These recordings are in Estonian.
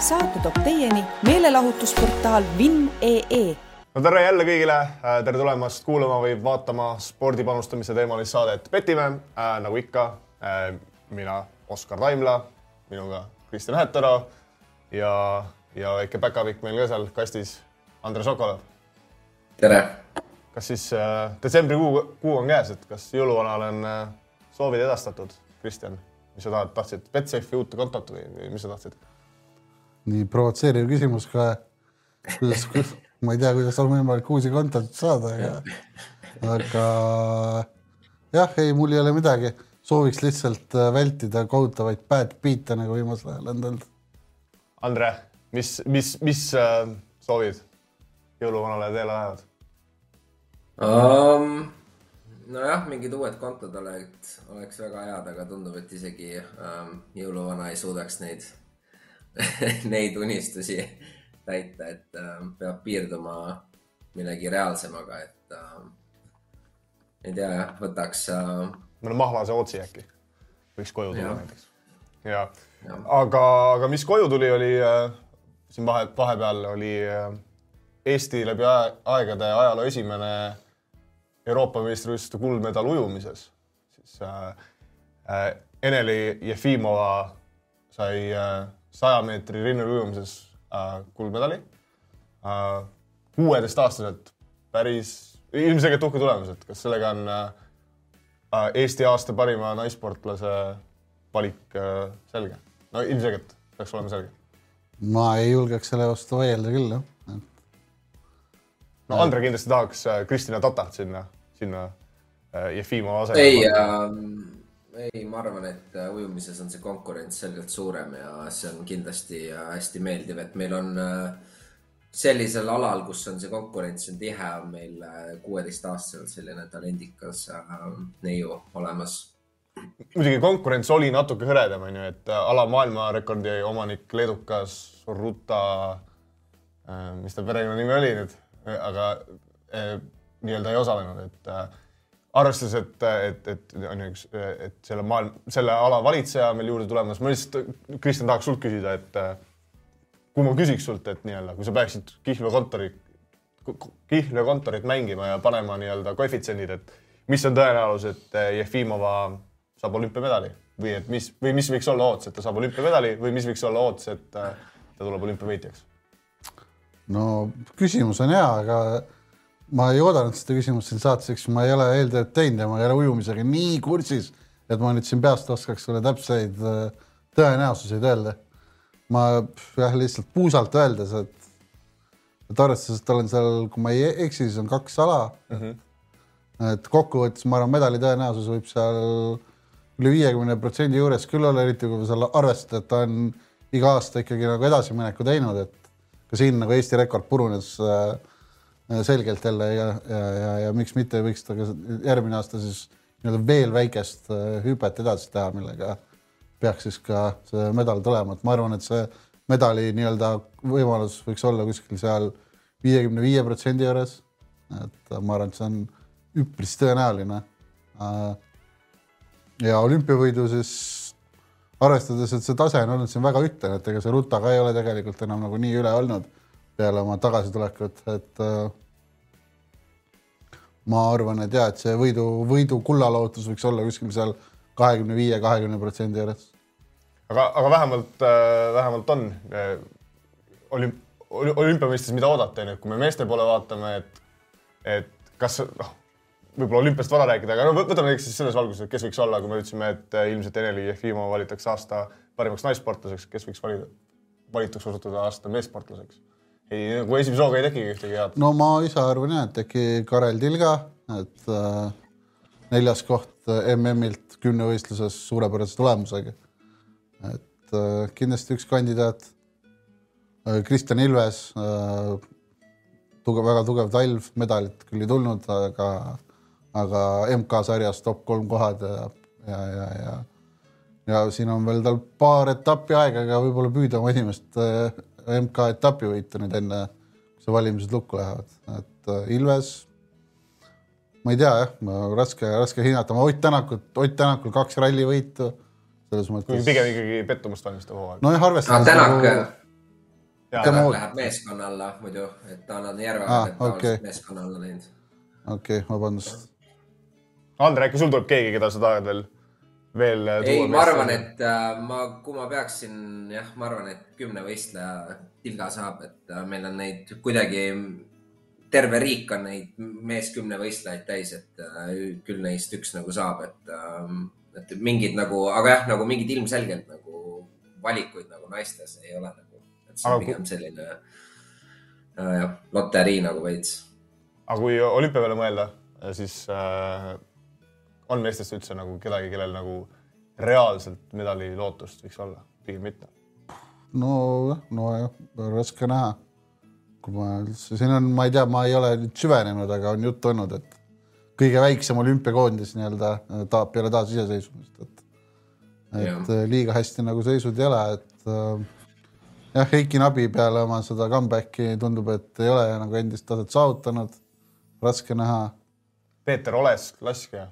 saate toob teieni meelelahutusportaal Vinn.ee no tere jälle kõigile, tere tulemast kuulama või vaatama spordi panustamise teemalist saadet Petime äh,. nagu ikka äh,, mina, Oskar Taimla, minuga Kristjan Hättara ja, ja väike päkapikk meil ka seal kastis, Andres Sokolov. tere! kas siis äh, detsembrikuu, kuu on käes, et kas jõuluvanale on äh, soovid edastatud, Kristjan? mis sa tahad, tahtsid Betsafe'i uut kontot või, või mis sa tahtsid? Nii provotseeriv küsimus ka. kuidas, kuidas, ma ei tea, kuidas on võimalik uusi kontosid saada, aga, aga jah, ei, mul ei ole midagi, sooviks lihtsalt äh, vältida kohutavaid bad beat'e nagu viimasel ajal on tulnud. Andre, mis, mis, mis äh, soovid jõuluvanale teele lähevad um,? nojah, mingid uued kontod oleks, oleks väga head, aga tundub, et isegi um, jõuluvana ei suudaks neid neid unistusi täita, et äh, peab piirduma millegi reaalsemaga, et äh, ei tea jah, võtaks äh.... mõne mahlase otsi äkki võiks koju tulla ja. näiteks. ja, ja., aga, aga mis koju tuli, oli äh, siin vahe, vahepeal oli äh, Eesti läbi aegade ajaloo esimene Euroopa meistrivõistluste kuldmedal ujumises, siis äh, äh, Eneli Jefimova sai äh, saja meetri rinnal ujumises äh, kuldmedali äh,. kuueteistaastaselt päris ilmselgelt uhke tulemus, et kas sellega on äh, äh, Eesti aasta parima naissportlase valik äh, selge? no ilmselgelt peaks olema selge. ma ei julgeks selle vastu vaielda küll, jah. no Andre kindlasti tahaks äh, Kristina Tatat sinna, sinna äh, Jefimova asemele. ei ei, ma arvan, et äh, ujumises on see konkurents selgelt suurem ja see on kindlasti äh, hästi meeldiv, et meil on äh, sellisel alal, kus on see konkurents on tihe, on meil kuueteistaastaselt selline talendikas neiu olemas. muidugi konkurents oli natuke hõredam, onju, et ala maailmarekordi omanik leedukas Ruta, mis ta perekonnanimi oli nüüd, aga nii-öelda ei osalenud, et arvestades, et, et, et on ju üks, et selle maailm, selle ala valitseja meil juurde tulemas, ma lihtsalt, Kristjan, tahaks sult küsida, et kui ma küsiks sult, et nii-öelda, kui sa peaksid Kihlvee kontori, Kihlvee kontorit mängima ja panema nii-öelda koefitsiendid, et mis on tõenäosus, et Jefimova saab olümpiamedali või et mis või mis võiks olla ootus, et ta saab olümpiamedali või mis võiks olla ootus, et ta tuleb olümpiavõitjaks? no küsimus on hea, aga ma ei oodanud seda küsimust siin saates, eks ma ei ole eeltööd teinud ja ma ei ole ujumisega nii kursis, et ma nüüd siin peast oskaks sulle täpseid äh, tõenäosuseid öelda. ma jah, lihtsalt puusalt öeldes, et, et arvestades, et olen seal, kui ma ei eksi, siis on kaks ala mm. -hmm. et kokkuvõttes ma arvan, medali tõenäosus võib seal üle viiekümne protsendi juures küll olla, eriti kui seal arvestada, et ta on iga aasta ikkagi nagu edasimineku teinud, et ka siin nagu Eesti rekord purunes äh, Äh, selgelt jälle ja, ja, ja, ja miks mitte võiks ta ka järgmine aasta siis nii-öelda veel väikest äh, hüpet edasi teha, millega peaks siis ka see medal tulema, et ma arvan, et see medali nii-öelda võimalus võiks olla kuskil seal viiekümne viie protsendi juures. et ma arvan, et see on üpris tõenäoline. Äh, ja olümpiavõidu siis arvestades, et see tase on olnud siin väga ühtlane, et ega see Ruta ka ei ole tegelikult enam nagu nii üle olnud peale oma tagasitulekut, et äh, ma arvan, et ja, et see võidu, võidu kullalootus võiks olla kuskil seal kahekümne viie, kahekümne protsendi juures. aga, aga vähemalt äh,, vähemalt on äh, olümp-, olümpiameistrist, mida oodata, onju, kui me meeste poole vaatame, et, et kas noh, võib-olla olümpiast vara rääkida, aga no võtame näiteks siis selles valguses, et kes võiks olla, kui me ütlesime, et äh, ilmselt Eneli Jefimov valitakse aasta parimaks naissportlaseks, kes võiks valida, valituks osutuda aasta meessportlaseks ei, nagu esimese hooga ei tekigi ühtegi head. no ma ise arvan jah, et äkki Karel Tilga, et äh, neljas koht äh, MM-ilt kümnevõistluses suurepärase tulemusega. et äh, kindlasti üks kandidaat äh,. Kristjan Ilves äh,, tugev, väga tugev talv, medalit küll ei tulnud, aga, aga MK-sarjas top kolm kohad ja, ja, ja, ja ja siin on veel tal paar etappi aega, aga võib-olla püüda oma esimest äh, MK-etapi võitu nüüd enne, kui see valimised lukku lähevad, et äh, Ilves. ma ei tea jah, raske, raske hinnata, ma Ott Tänakut, Ott Tänakul kaks rallivõitu selles mõttes. pigem ikkagi pettumust valmistav hooaeg. nojah, arvestades no,. Tänak nagu..., Tänak läheb meeskonna alla muidu, et ta on Järve Aa, ah, okei. okay. meeskonna alla läinud. okei okay,, vabandust. Andre, äkki sul tuleb keegi, keda sa tahad veel, veel äh, ei, ma arvan, et äh, ma, kui ma peaksin jah, ma arvan, et kümne võistleja tilga saab, et äh, meil on neid kuidagi, terve riik on neid mees kümne võistlejaid täis, et äh, küll neist üks nagu saab, et äh,, et mingid nagu, aga jah, nagu mingid ilmselgelt nagu valikuid nagu naistes ei ole nagu, et see Aga on kui- pigem selline äh, loterii nagu veits. Aga kui olümpia peale mõelda, siis äh, on meestest üldse nagu kedagi, kellel nagu reaalselt medali lootust võiks olla, pigem mitte. nojah, nojah, raske näha. kui ma üldse, siin on, ma ei tea, ma ei ole nüüd süvenenud, aga on juttu olnud, et kõige väiksem olümpiakoondis nii-öelda ta peale taasiseseisvumist, et, et ja. liiga hästi nagu seisud ei ole, et äh, jah, Heiki Nabi peale oma seda comeback'i tundub, et ei ole nagu endist taset saavutanud. raske näha. Peeter Olesk, laskja,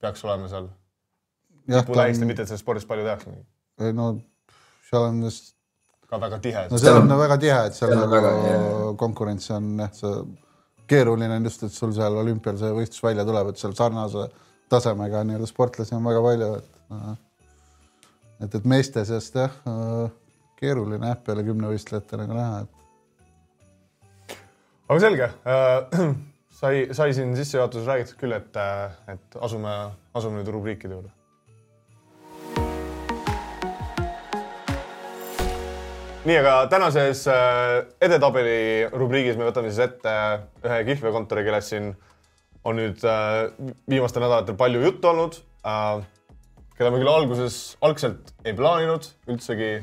peaks olema seal. tiputähiste, on, mitte et sellest spordist palju tehakse, no seal on just ka väga tihe no. seal on väga tihe, et seal nagu konkurents on jah, see keeruline on just, et sul seal olümpial see võistlus välja tuleb, et seal sarnase tasemega nii-öelda sportlasi on väga palju, et et, et meeste seast jah, keeruline jah, peale kümne võistlejate nagu näha, et aga selge äh, sai, sai siin sissejuhatuses räägitud küll, et, et asume, asume nüüd rubriikide juurde. nii, aga tänases äh, edetabeli rubriigis me võtame siis ette ühe kihlveokontori, kellest siin on nüüd äh, viimastel nädalatel palju juttu olnud äh,, keda me küll alguses algselt ei plaaninud üldsegi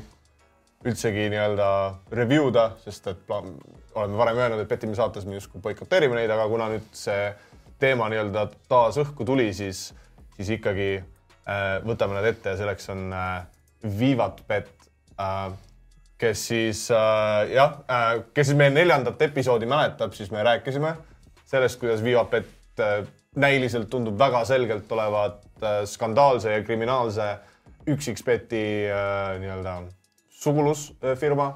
üldsegi nii-öelda review da, sest et plaan, oleme varem öelnud, et Petimise saates me justkui boikoteerime neid, aga kuna nüüd see teema nii-öelda taas õhku tuli, siis, siis ikkagi äh, võtame nad ette ja selleks on äh, Vivat Bet äh,, kes siis äh, jah äh,, kes siis meie neljandat episoodi mäletab, siis me rääkisime sellest, kuidas Vivat Bet äh, näiliselt tundub väga selgelt olevat äh, skandaalse ja kriminaalse üksiksbeti äh, nii-öelda sugulusfirma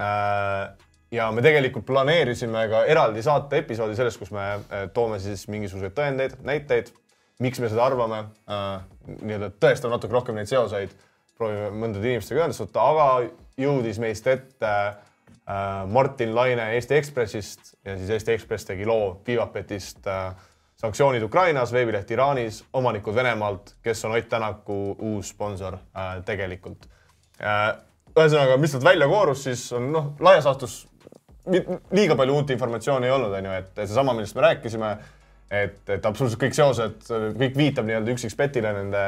äh,. Ja me tegelikult planeerisime ka eraldi saate episoodi sellest, kus me äh, toome siis mingisuguseid tõendeid, näiteid, miks me seda arvame äh,, nii-öelda tõestame natuke rohkem neid seoseid, proovime mõndade inimestega ühendust võtta, aga jõudis meist ette äh, Martin Laine Eesti Ekspressist ja siis Eesti Ekspress tegi loo Vivapetist äh, sanktsioonid Ukrainas, veebileht Iraanis, omanikud Venemaalt, kes on Ott Tänaku uus sponsor äh, tegelikult äh,. ühesõnaga, mis sealt välja koorus, siis on noh, laias laastus liiga palju uut informatsiooni ei olnud, on ju, et seesama, millest me rääkisime, et, et absoluutselt kõik seosed, kõik viitab nii-öelda üksiksbetile, nende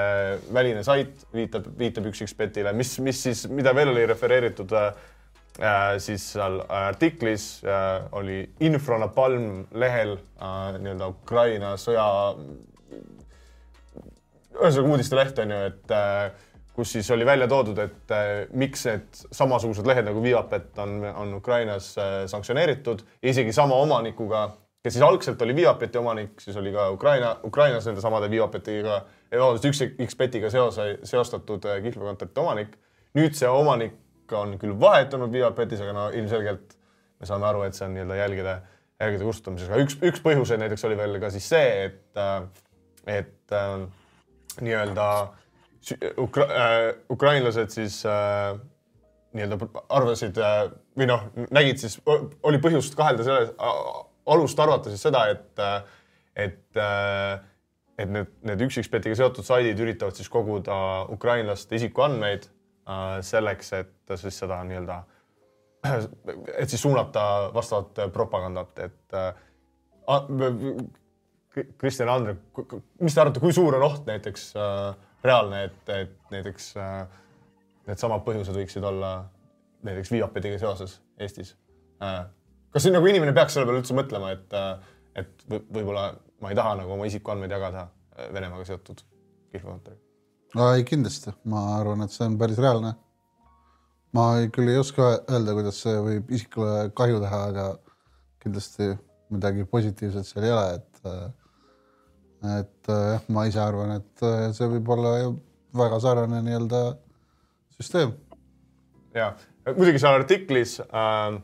väline sait viitab, viitab üksiksbetile, mis, mis siis, mida veel oli refereeritud äh, siis seal artiklis äh, oli Infronapalm lehel äh, nii-öelda Ukraina sõja ühesõnaga uudisteleht on ju, et äh, kus siis oli välja toodud, et äh, miks need samasugused lehed nagu Viapet on, on Ukrainas äh, sanktsioneeritud isegi sama omanikuga, kes siis algselt oli Viapeti omanik, siis oli ka Ukraina, Ukrainas nende samade Viapetiga, vabandust, üks X-Betiga seose, seostatud äh, kihlveokontorite omanik. nüüd see omanik on küll vahetunud Viapetis, aga no ilmselgelt me saame aru, et see on nii-öelda jälgede, jälgede kustutamisega. üks, üks põhjuseid näiteks oli veel ka siis see, et, et äh, nii-öelda sü- ukra- äh, ukrainlased siis äh, nii-öelda arvasid äh, või noh, nägid siis, oli põhjust kahelda selles, alust arvata siis seda, et, et äh, et need, need üksiksbetiga seotud saidid üritavad siis koguda ukrainlaste isikuandmeid äh, selleks, et siis seda nii-öelda, et siis suunata vastavat propagandat, et äh, Kristjan Andre, mis te arvate, kui suur on oht näiteks äh, reaalne, et, et näiteks äh, needsamad põhjused võiksid olla näiteks Viapediga seoses Eestis äh,? kas siin nagu inimene peaks selle peale üldse mõtlema, et äh,, et võib- võib-olla ma ei taha nagu oma isikuandmeid jagada äh, Venemaaga seotud kihlveokontoriga? ei kindlasti, ma arvan, et see on päris reaalne. ma ei, küll ei oska öelda, kuidas see võib isikule kahju teha, aga kindlasti midagi positiivset seal ei ole, et et jah, ma ise arvan, et äh, see võib olla väga sarnane nii-öelda süsteem. ja muidugi seal artiklis äh,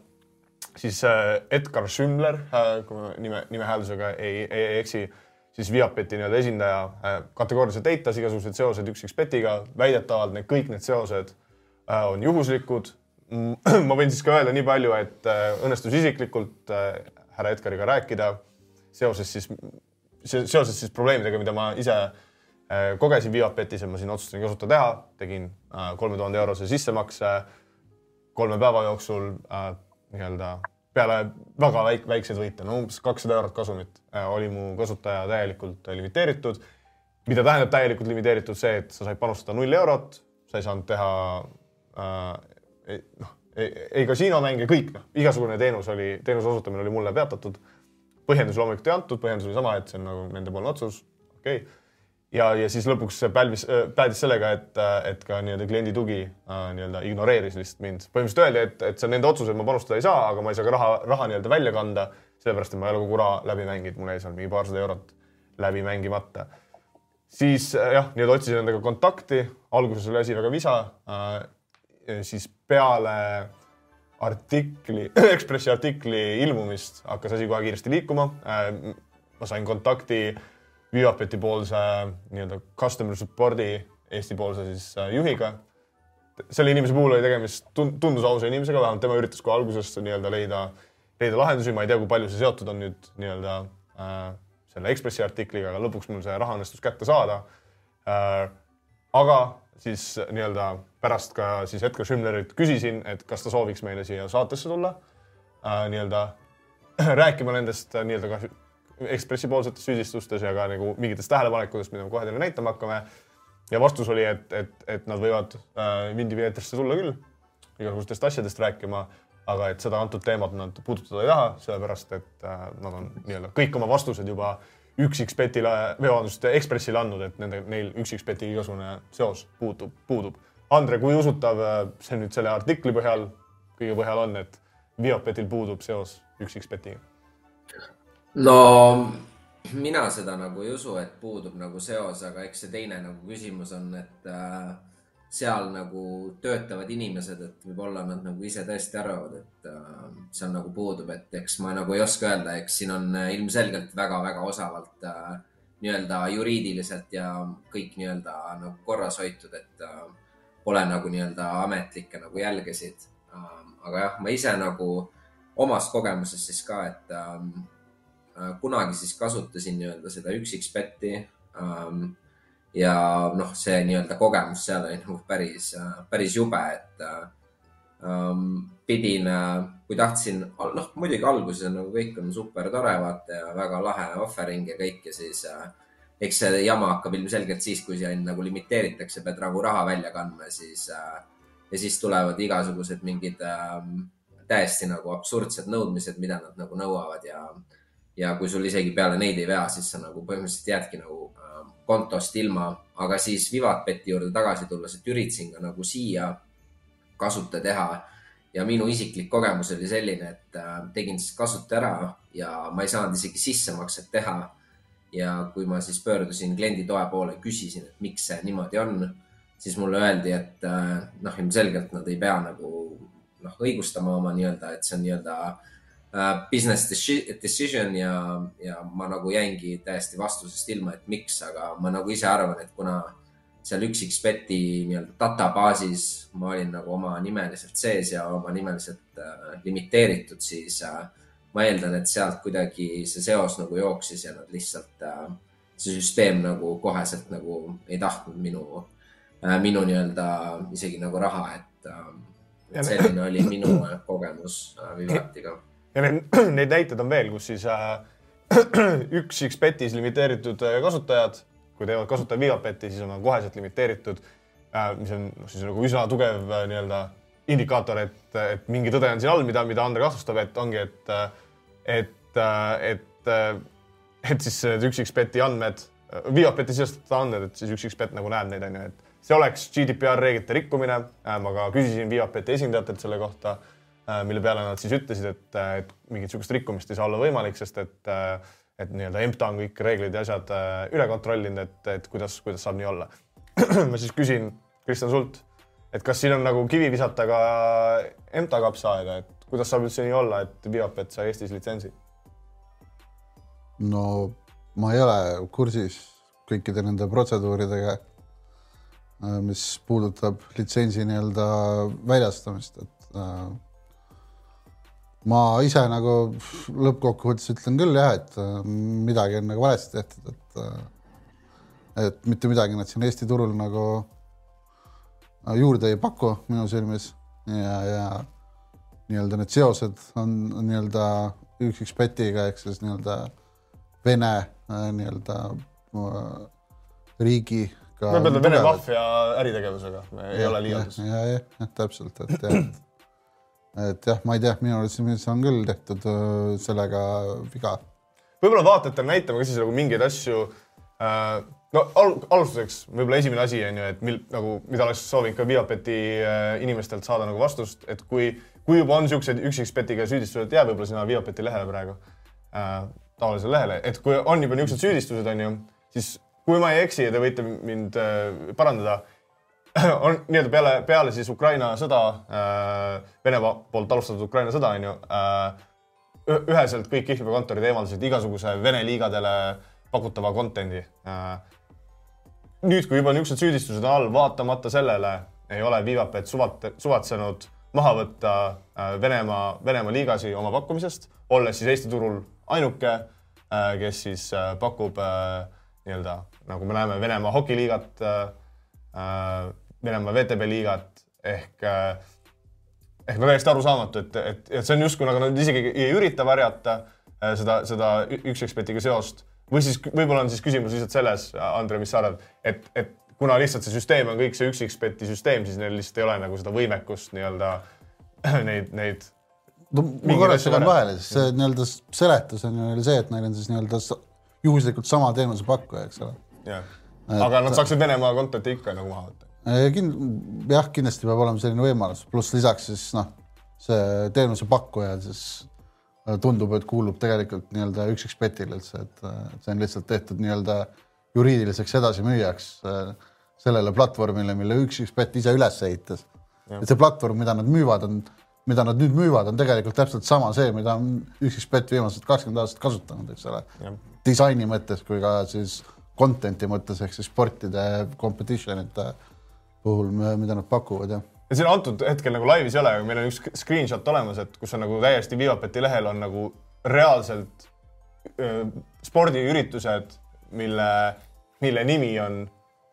siis äh, Edgar Schümmler äh,, kui ma nime, nimehääldusega ei, ei, ei eksi, siis Viapeti nii-öelda esindaja äh, kategooriliselt eitas igasugused seosed üks X betiga, väidetavalt need kõik need seosed äh, on juhuslikud. ma võin siis ka öelda nii palju, et äh, õnnestus isiklikult äh, härra Edgariga rääkida seoses siis, seoses siis probleemidega, mida ma ise äh, kogesin Viapetis ja ma siin otsustasin kasutada teha, tegin äh, kolme tuhande eurose sissemakse kolme päeva jooksul äh, nii-öelda peale väga väik-, väikseid võite, no umbes kakssada eurot kasumit äh, oli mu kasutaja täielikult limiteeritud. mida tähendab täielikult limiteeritud, see, et sa said panustada null eurot, sa ei saanud teha äh, noh, ei, ei kasiinomänge, kõik noh, igasugune teenus oli, teenuse osutamine oli mulle peatatud. Põhjendusi loomulikult ei antud, põhjendus oli sama, et see on nagu nendepoolne otsus, okei okay ja, ja siis lõpuks see pälvis, päädis sellega, et, et ka nii-öelda kliendi tugi äh, nii-öelda ignoreeris lihtsalt mind. põhimõtteliselt öeldi, et, et see on nende otsus, et ma panustada ei saa, aga ma ei saa ka raha, raha nii-öelda välja kanda, sellepärast et ma ei ole kogu raha läbi mänginud, mul jäi seal mingi paarsada eurot läbi mängimata. siis jah, nii-öelda otsisin nendega kontakti, alguses oli asi väga visa äh,. siis peale artikli, Ekspressi artikli ilmumist hakkas asi kohe kiiresti liikuma äh,. ma sain kontakti äh, Viapeti poolse nii-öelda customer support'i Eesti-poolse siis äh, juhiga. selle inimese puhul oli tegemist, tundus ausa inimesega, vähemalt tema üritas kohe alguses nii-öelda leida, leida lahendusi, ma ei tea, kui palju see seotud on nüüd nii-öelda äh, selle Ekspressi artikliga, aga lõpuks mul see raha õnnestus kätte saada äh,. aga siis nii-öelda pärast ka siis Edgar Schindlerit küsisin, et kas ta sooviks meile siia saatesse tulla äh, nii-öelda rääkima nendest äh, nii-öelda ka Ekspressi poolsetes süüdistustes ja ka nagu mingitest tähelepanekutest, mida me kohe teile näitama hakkame. ja vastus oli, et, et, et nad võivad äh, Vindi Vietrisse tulla küll, igasugustest asjadest rääkima, aga et seda antud teemat nad puudutada ei taha, sellepärast et äh, nad on nii-öelda kõik oma vastused juba üks X-Betile, vabandust, Ekspressile andnud, et nende, neil üks X-Betiga igasugune seos puutub, puudub. Andre, kui usutav äh, see nüüd selle artikli põhjal, kõige põhjal on, et Viopetil puudub seos üks X-Betiga? no mina seda nagu ei usu, et puudub nagu seos, aga eks see teine nagu küsimus on, et äh, seal nagu töötavad inimesed, et võib-olla nad nagu ise tõesti arvavad, et äh, seal nagu puudub, et eks ma nagu ei oska öelda, eks siin on äh, ilmselgelt väga-väga osavalt äh, nii-öelda juriidiliselt ja kõik nii-öelda nagu korras hoitud, et äh, pole nagu nii-öelda ametlikke nagu jälgesid äh,. aga jah, ma ise nagu omast kogemusest siis ka, et äh, Äh, kunagi siis kasutasin nii-öelda seda üks-X-beti ähm,. ja noh, see nii-öelda kogemus seal oli nagu päris, äh, päris jube, et ähm, pidin, äh, kui tahtsin, noh, muidugi alguses on nagu kõik on super tore, vaata ja väga lahe offering ja kõik ja siis äh, eks see jama hakkab ilmselgelt siis, kui sind nagu limiteeritakse, pead nagu raha välja kandma, siis äh, ja siis tulevad igasugused mingid äh, täiesti nagu absurdsed nõudmised, mida nad nagu nõuavad ja ja kui sul isegi peale neid ei vea, siis sa nagu põhimõtteliselt jäädki nagu äh, kontost ilma, aga siis Vivatbeti juurde tagasi tulles, et üritasin ka nagu siia kasuta teha ja minu isiklik kogemus oli selline, et äh, tegin siis kasuta ära ja ma ei saanud isegi sissemakset teha. Ja kui ma siis pöördusin klienditoe poole, küsisin, et miks see niimoodi on, siis mulle öeldi, et äh, noh, ilmselgelt nad ei pea nagu noh, õigustama oma nii-öelda, et see on nii-öelda äh, business decision ja, ja ma nagu jäingi täiesti vastusest ilma, et miks, aga ma nagu ise arvan, et kuna seal üks X-beti nii-öelda databaasis ma olin nagu oma nimeliselt sees ja oma nimeliselt äh, limiteeritud, siis äh, ma eeldan, et sealt kuidagi see seos nagu jooksis ja nad lihtsalt äh,, see süsteem nagu koheselt nagu ei tahtnud minu äh,, minu nii-öelda isegi nagu raha, et äh, selline oli minu kogemus Vivatiga ja need, neid näiteid on veel, kus siis äh, üks X-Betis limiteeritud kasutajad, kui teevad kasutaja Viapeti, siis on nad koheselt limiteeritud äh,, mis on noh, siis nagu üsna tugev äh, nii-öelda indikaator, et, et mingi tõde on siin all, mida, mida Andre kahtlustab, et ongi, et, äh, et, äh, et, et siis need üks X-Beti andmed, Viapeti sisestatud andmed, et siis üks X-Bet nagu näeb neid, onju, et see oleks GDPR reeglite rikkumine. ma ka küsisin Viapeti esindajatelt selle kohta Äh, mille peale nad siis ütlesid, et, äh, et mingit sihukest rikkumist ei saa olla võimalik, sest et, äh, et nii-öelda EMTA on kõik reeglid ja asjad üle kontrollinud, et, et kuidas, kuidas saab nii olla. ma siis küsin, Kristjan, sult, et kas siin on nagu kivi visata ka EMTA kapsaaeda, et kuidas saab üldse nii olla, et Viapet sai Eestis litsentsi? no ma ei ole kursis kõikide nende protseduuridega, mis puudutab litsentsi nii-öelda väljastamist, et äh, ma ise nagu lõppkokkuvõttes ütlen küll jah, et äh, midagi on nagu valesti tehtud, et äh, et mitte midagi nad siin Eesti turul nagu äh, juurde ei paku minu silmis ja, ja nii-öelda need seosed on nii-öelda üks üks petiga ehk siis nii-öelda Vene nii-öelda riigiga. võib öelda Vene maffia äritegevusega, ei ole liialdus. ja, ja, jah, täpselt, et jah, et et jah, ma ei tea, minu arvates on küll tehtud sellega viga. võib-olla vaatajatele näitame ka siis nagu mingeid asju äh,. no al alustuseks võib-olla esimene asi on ju, et mil nagu, mida oleks soovinud ka Viapeti äh, inimestelt saada nagu vastust, et kui, kui juba on siuksed üksikspetiga süüdistused, jää võib-olla sinna Viapeti lehele praegu äh,, tavalisele lehele, et kui on juba niisugused süüdistused, on ju, siis kui ma ei eksi ja te võite mind äh, parandada on nii-öelda peale, peale siis Ukraina sõda äh,, Venemaa poolt alustatud Ukraina sõda on ju äh,, üheselt kõik Kihlvee kontorid eemaldasid igasuguse Vene liigadele pakutava content'i äh,. nüüd, kui juba niisugused süüdistused on all, vaatamata sellele ei ole Vivapet suvat-, suvatsenud maha võtta äh, Venemaa, Venemaa liigasi oma pakkumisest, olles siis Eesti turul ainuke äh,, kes siis äh, pakub nii-öelda nagu me näeme Venemaa hokiliigat Venemaa VTB liigat ehk ehk no täiesti arusaamatu, et, et, et see on justkui nagu nad isegi ei ürita varjata seda, seda üks-ekspetiga seost. Või siis võib-olla on siis küsimus lihtsalt selles, Andre, mis sa arvad, et, et kuna lihtsalt see süsteem on kõik see üks-ekspeti süsteem, siis neil lihtsalt ei ole nagu seda võimekust nii-öelda neid, neid. no ma korraks segan vahele, siis see nii-öelda seletus on ju neil see, et neil on siis nii-öelda juhuslikult sama teenusepakkuja, eks ole. jah, aga nad saaksid Venemaa kontoti ikka nagu maha võtta Kind-, jah, kindlasti peab olema selline võimalus, pluss lisaks siis noh, see teenusepakkuja siis äh, tundub, et kuulub tegelikult nii-öelda üksikspetile üldse, et see on lihtsalt tehtud nii-öelda juriidiliseks edasimüüjaks äh, sellele platvormile, mille üksikspett ise üles ehitas. et see platvorm, mida nad müüvad, on, mida nad nüüd müüvad, on tegelikult täpselt sama see, mida on üksikspett viimased kakskümmend aastat kasutanud, eks ole. disaini mõttes kui ka siis content'i mõttes ehk siis sportide competition ite puhul, mida nad pakuvad, jah. ja siin antud hetkel nagu laivis ei ole, aga meil on üks screenshot olemas, et kus on nagu täiesti Vivapeti lehel on nagu reaalselt spordiüritused, mille, mille nimi on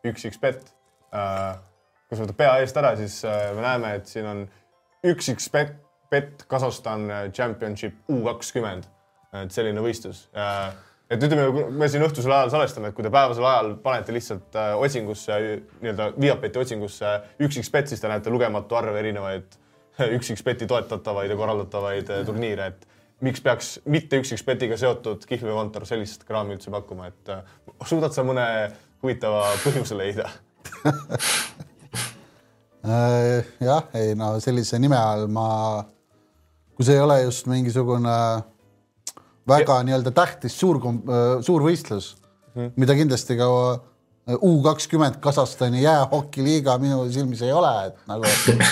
üks X-bet. kui sa võtad pea eest ära, siis me näeme, et siin on üks X-bet, bet Kasahstan Championship U kakskümmend. et selline võistlus et ütleme, me siin õhtusel ajal salvestame, et kui te päevasel ajal panete lihtsalt äh, otsingusse nii-öelda Viapeti otsingusse üks X-bet, siis te näete lugematu arv erinevaid üks X-beti toetatavaid ja korraldatavaid äh, turniire, et miks peaks mitte üks X-betiga seotud kihlveokontor sellist kraami üldse pakkuma, et äh, suudad sa mõne huvitava põhjuse leida jah, ei no sellise nime all ma, kui see ei ole just mingisugune väga nii-öelda tähtis suur, suur võistlus mm., mida kindlasti ka U kakskümmend Kasahstani jäähokiliiga minu silmis ei ole, et nagu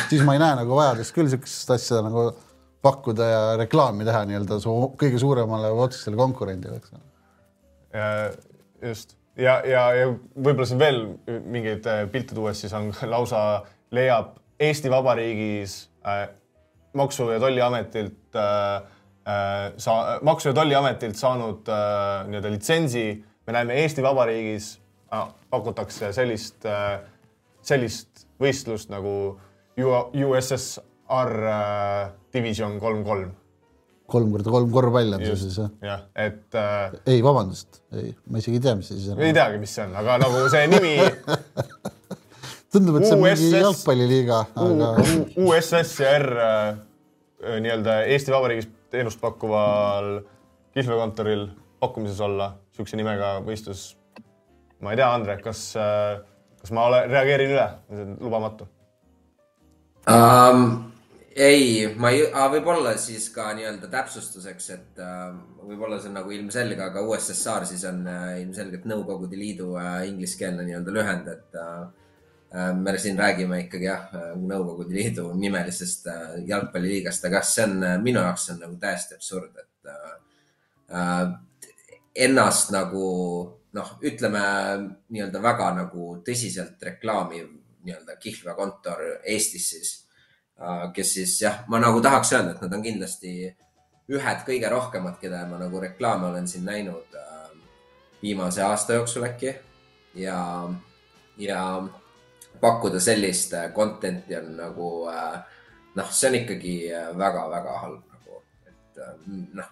siis ma ei näe nagu vajadust küll niisugust asja nagu pakkuda ja reklaami teha nii-öelda su kõige suuremale otsesele konkurendile, eks. just ja, ja, ja võib-olla siin veel mingeid äh, pilte tuues, siis on lausa leiab Eesti Vabariigis äh, maksu- ja tolliametilt äh, Äh, sa Maksu- ja Tolliametilt saanud äh, nii-öelda litsentsi. me näeme Eesti Vabariigis äh, pakutakse sellist äh,, sellist võistlust nagu USSR äh, Division kolm kolm. kolm korda kolm korvpall on see siis jah? jah, et äh,. ei, vabandust, ei, ma isegi ei tea, mis see siis on. ei teagi, mis see on, aga nagu see nimi tundub, et see on mingi jalgpalliliiga aga.... USSR äh, nii-öelda Eesti Vabariigis teenust pakkuval kihlveokontoril pakkumises olla niisuguse nimega võistlus. ma ei tea, Andre, kas, kas ma ole, reageerin üle, see on lubamatu um,? Ei, ma ei, võib-olla siis ka nii-öelda täpsustuseks, et uh, võib-olla see on nagu ilmselge, aga USSR siis on uh, ilmselgelt Nõukogude Liidu uh, ingliskeelne nii-öelda lühend, et uh, me siin räägime ikkagi jah, Nõukogude Liidu nimelisest jalgpalliliigast, aga see on minu jaoks on nagu täiesti absurd, et äh, ennast nagu noh, ütleme nii-öelda väga nagu tõsiselt reklaamiv nii-öelda kihlveokontor Eestis siis, kes siis jah, ma nagu tahaks öelda, et nad on kindlasti ühed kõige rohkemad, keda ma nagu reklaame olen siin näinud äh, viimase aasta jooksul äkki. Ja, ja pakkuda sellist content'i on nagu äh, noh, see on ikkagi väga-väga halb nagu, et noh,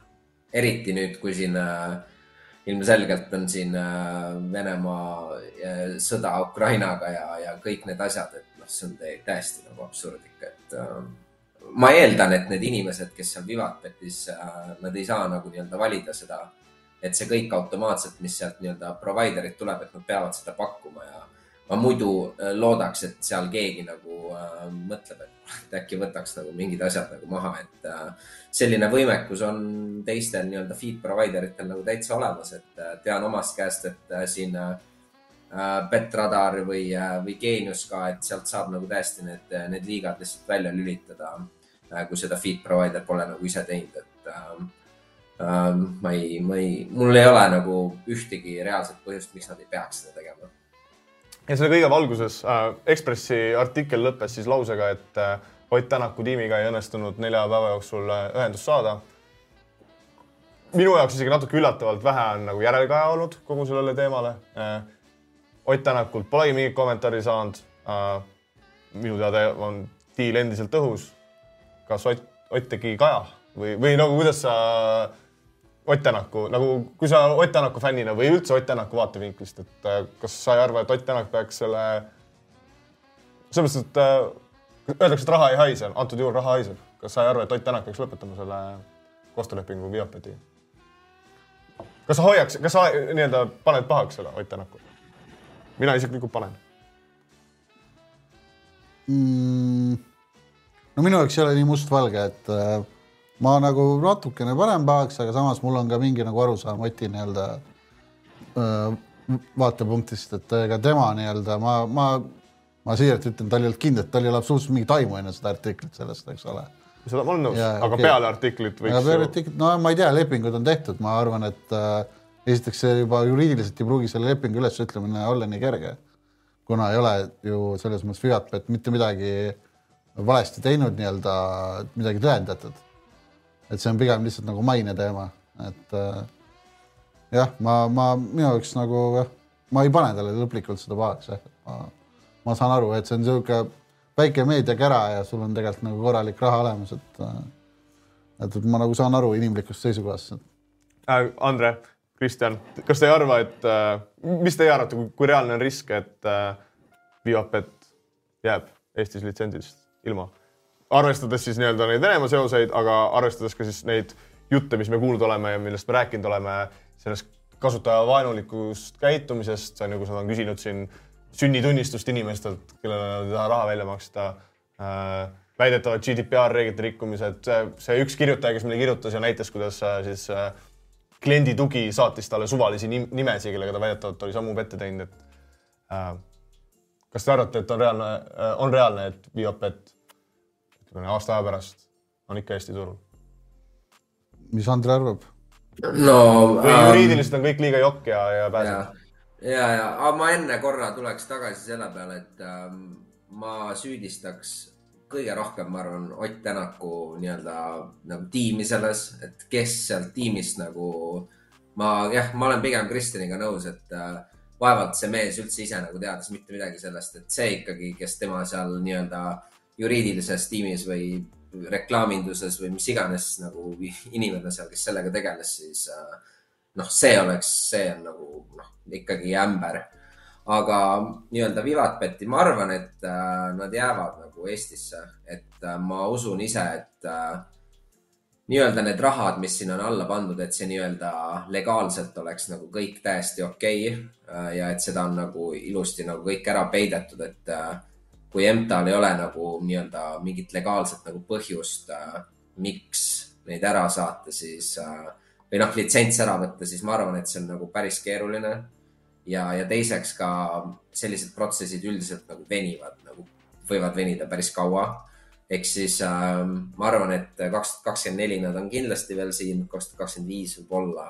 eriti nüüd, kui siin äh, ilmselgelt on siin äh, Venemaa äh, sõda Ukrainaga ja, ja kõik need asjad, et see on täiesti nagu absurdik, et äh, ma eeldan, et need inimesed, kes seal Vivatbetis, nad ei saa nagu nii-öelda valida seda, et see kõik automaatselt, mis sealt nii-öelda provider'it tuleb, et nad peavad seda pakkuma ja ma muidu loodaks, et seal keegi nagu äh, mõtleb, et äkki võtaks nagu mingid asjad nagu maha, et äh, selline võimekus on teistel nii-öelda feed provider itel nagu täitsa olemas, et äh, tean omast käest, et äh, siin äh, Betradar või, või Geenius ka, et sealt saab nagu täiesti need, need liigad lihtsalt välja lülitada, kui seda feed provider pole nagu ise teinud, et äh, ma ei, ma ei, mul ei ole nagu ühtegi reaalset põhjust, miks nad ei peaks seda tegema. ja selle kõige valguses äh, Ekspressi artikkel lõppes siis lausega, et äh, Ott Tänaku tiimiga ei õnnestunud nelja päeva jooksul äh, ühendust saada. minu jaoks isegi natuke üllatavalt vähe on nagu järelkaja olnud kogu sellele teemale. Äh, Ott Tänakult polegi mingit kommentaari saanud. Äh, minu teada on diil endiselt õhus. kas Ott, Ott tegi kaja või, või nagu kuidas sa Ott Tänaku nagu, kui sa Ott Tänaku fännina või üldse Ott Tänaku vaatevinklist, et kas sa ei arva, et Ott Tänak peaks selle, selles mõttes, et öeldakse, et raha ei haise, antud juhul raha haiseb. kas sa ei arva, et Ott Tänak peaks lõpetama selle koostöölepingu Viapeti? kas sa hoiaks, kas sa nii-öelda paned pahaks selle Ott Tänaku? Mina isiklikult panen mm,. no minu jaoks ei ole nii mustvalge, et äh, ma nagu natukene panen pahaks, aga samas mul on ka mingi nagu arusaam Oti nii-öelda äh, vaatepunktist, et ega tema nii-öelda ma, ma ma siiralt ütlen, tal ei olnud kindlat, tal ei ole absoluutselt mingit aimu enne seda artiklit sellest, eks ole. seda ma olen nõus, aga okay. peale artiklit võiks. peale artiklit, no ma ei tea, lepingud on tehtud, ma arvan, et äh, esiteks see juba juriidiliselt ei pruugi selle lepingu ülesütlemine olla nii kerge. kuna ei ole ju selles mõttes Fiat mitte midagi valesti teinud, nii-öelda midagi tõendatud. et see on pigem lihtsalt nagu maine teema, et äh, jah, ma, ma minu jaoks nagu jah, ma ei pane talle lõplikult seda pahaks jah, ma ma saan aru, et see on niisugune väike meediakära ja sul on tegelikult nagu korralik raha olemas, et et ma nagu saan aru inimlikust seisukohast äh,. Andre, Kristjan, kas te ei arva, et äh, mis teie arvate, kui reaalne on risk, et äh, Viapet jääb Eestis litsentsist ilma? arvestades siis nii-öelda neid Venemaa seoseid, aga arvestades ka siis neid jutte, mis me kuulnud oleme ja millest me rääkinud oleme, sellest kasutajavaenulikust käitumisest, on ju, kus nad on küsinud siin sünnitunnistust inimestelt, kellele nad ei taha raha välja maksta äh,. väidetavad GDPR reeglite rikkumised, see üks kirjutaja, kes meile kirjutas ja näitas, kuidas äh, siis äh, kliendi tugi saatis talle suvalisi nimesid, kellega ta väidetavalt oli sammu ette teinud, et äh, kas te arvate, et on reaalne äh,, on reaalne, et Viopet ütleme aasta aja pärast on ikka Eesti turul? mis Andre arvab? no või ähm, juriidiliselt on kõik liiga jokk ja, ja pääseb? ja, ja, aga ma enne korra tuleks tagasi selle peale, et ähm, ma süüdistaks kõige rohkem, ma arvan, Ott Tänaku nii-öelda nagu tiimi selles, et kes sealt tiimist nagu ma jah, ma olen pigem Kristjaniga nõus, et äh, vaevalt see mees üldse ise nagu teadis mitte midagi sellest, et see ikkagi, kes tema seal nii-öelda juriidilises tiimis või reklaaminduses või mis iganes nagu inimene seal, kes sellega tegeles, siis äh, noh, see oleks, see on nagu noh, ikkagi ämber. aga nii-öelda Vivatbeti, ma arvan, et äh, nad jäävad nagu Eestisse, et äh, ma usun ise, et äh, nii-öelda need rahad, mis sinna on alla pandud, et see nii-öelda legaalselt oleks nagu kõik täiesti okei okay, äh, ja et seda on nagu ilusti nagu kõik ära peidetud, et kui MTA-l ei ole nagu nii-öelda mingit legaalset nagu põhjust, miks neid ära saata, siis või noh, litsents ära võtta, siis ma arvan, et see on nagu päris keeruline. Ja, ja teiseks ka sellised protsessid üldiselt nagu venivad, nagu võivad venida päris kaua. ehk siis äh, ma arvan, et kaks kakskümmend neli nad on kindlasti veel siin, kaks tuhat kakskümmend viis võib-olla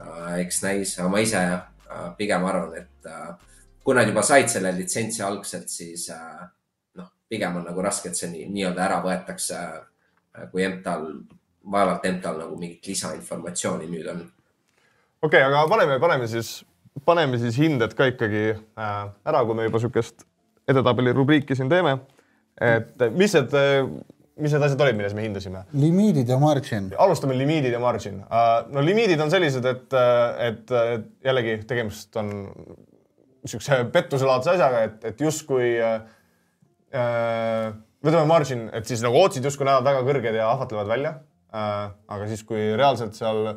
äh,, eks näis, aga ma ise äh, pigem arvan, et äh, kui nad juba said selle litsentsi algselt, siis äh, noh, pigem on nagu raske, et see nii- nii-öelda ära võetakse, kui MTA-l, vaevalt MTA-l nagu mingit lisainformatsiooni nüüd on okei okay,, aga paneme, paneme siis, paneme siis hinded ka ikkagi äh, ära, kui me juba sihukest edetabeli rubriiki siin teeme. et mis need, mis need asjad olid, milles me hindasime? limiidid ja margin. alustame limiidid ja margin. no limiidid on sellised, et, et et jällegi tegemist on niisuguse pettuselaadse asjaga, et, et justkui võtame margin, et siis nagu otsid justkui näevad väga kõrged ja ahvatlevad välja aga siis, kui reaalselt seal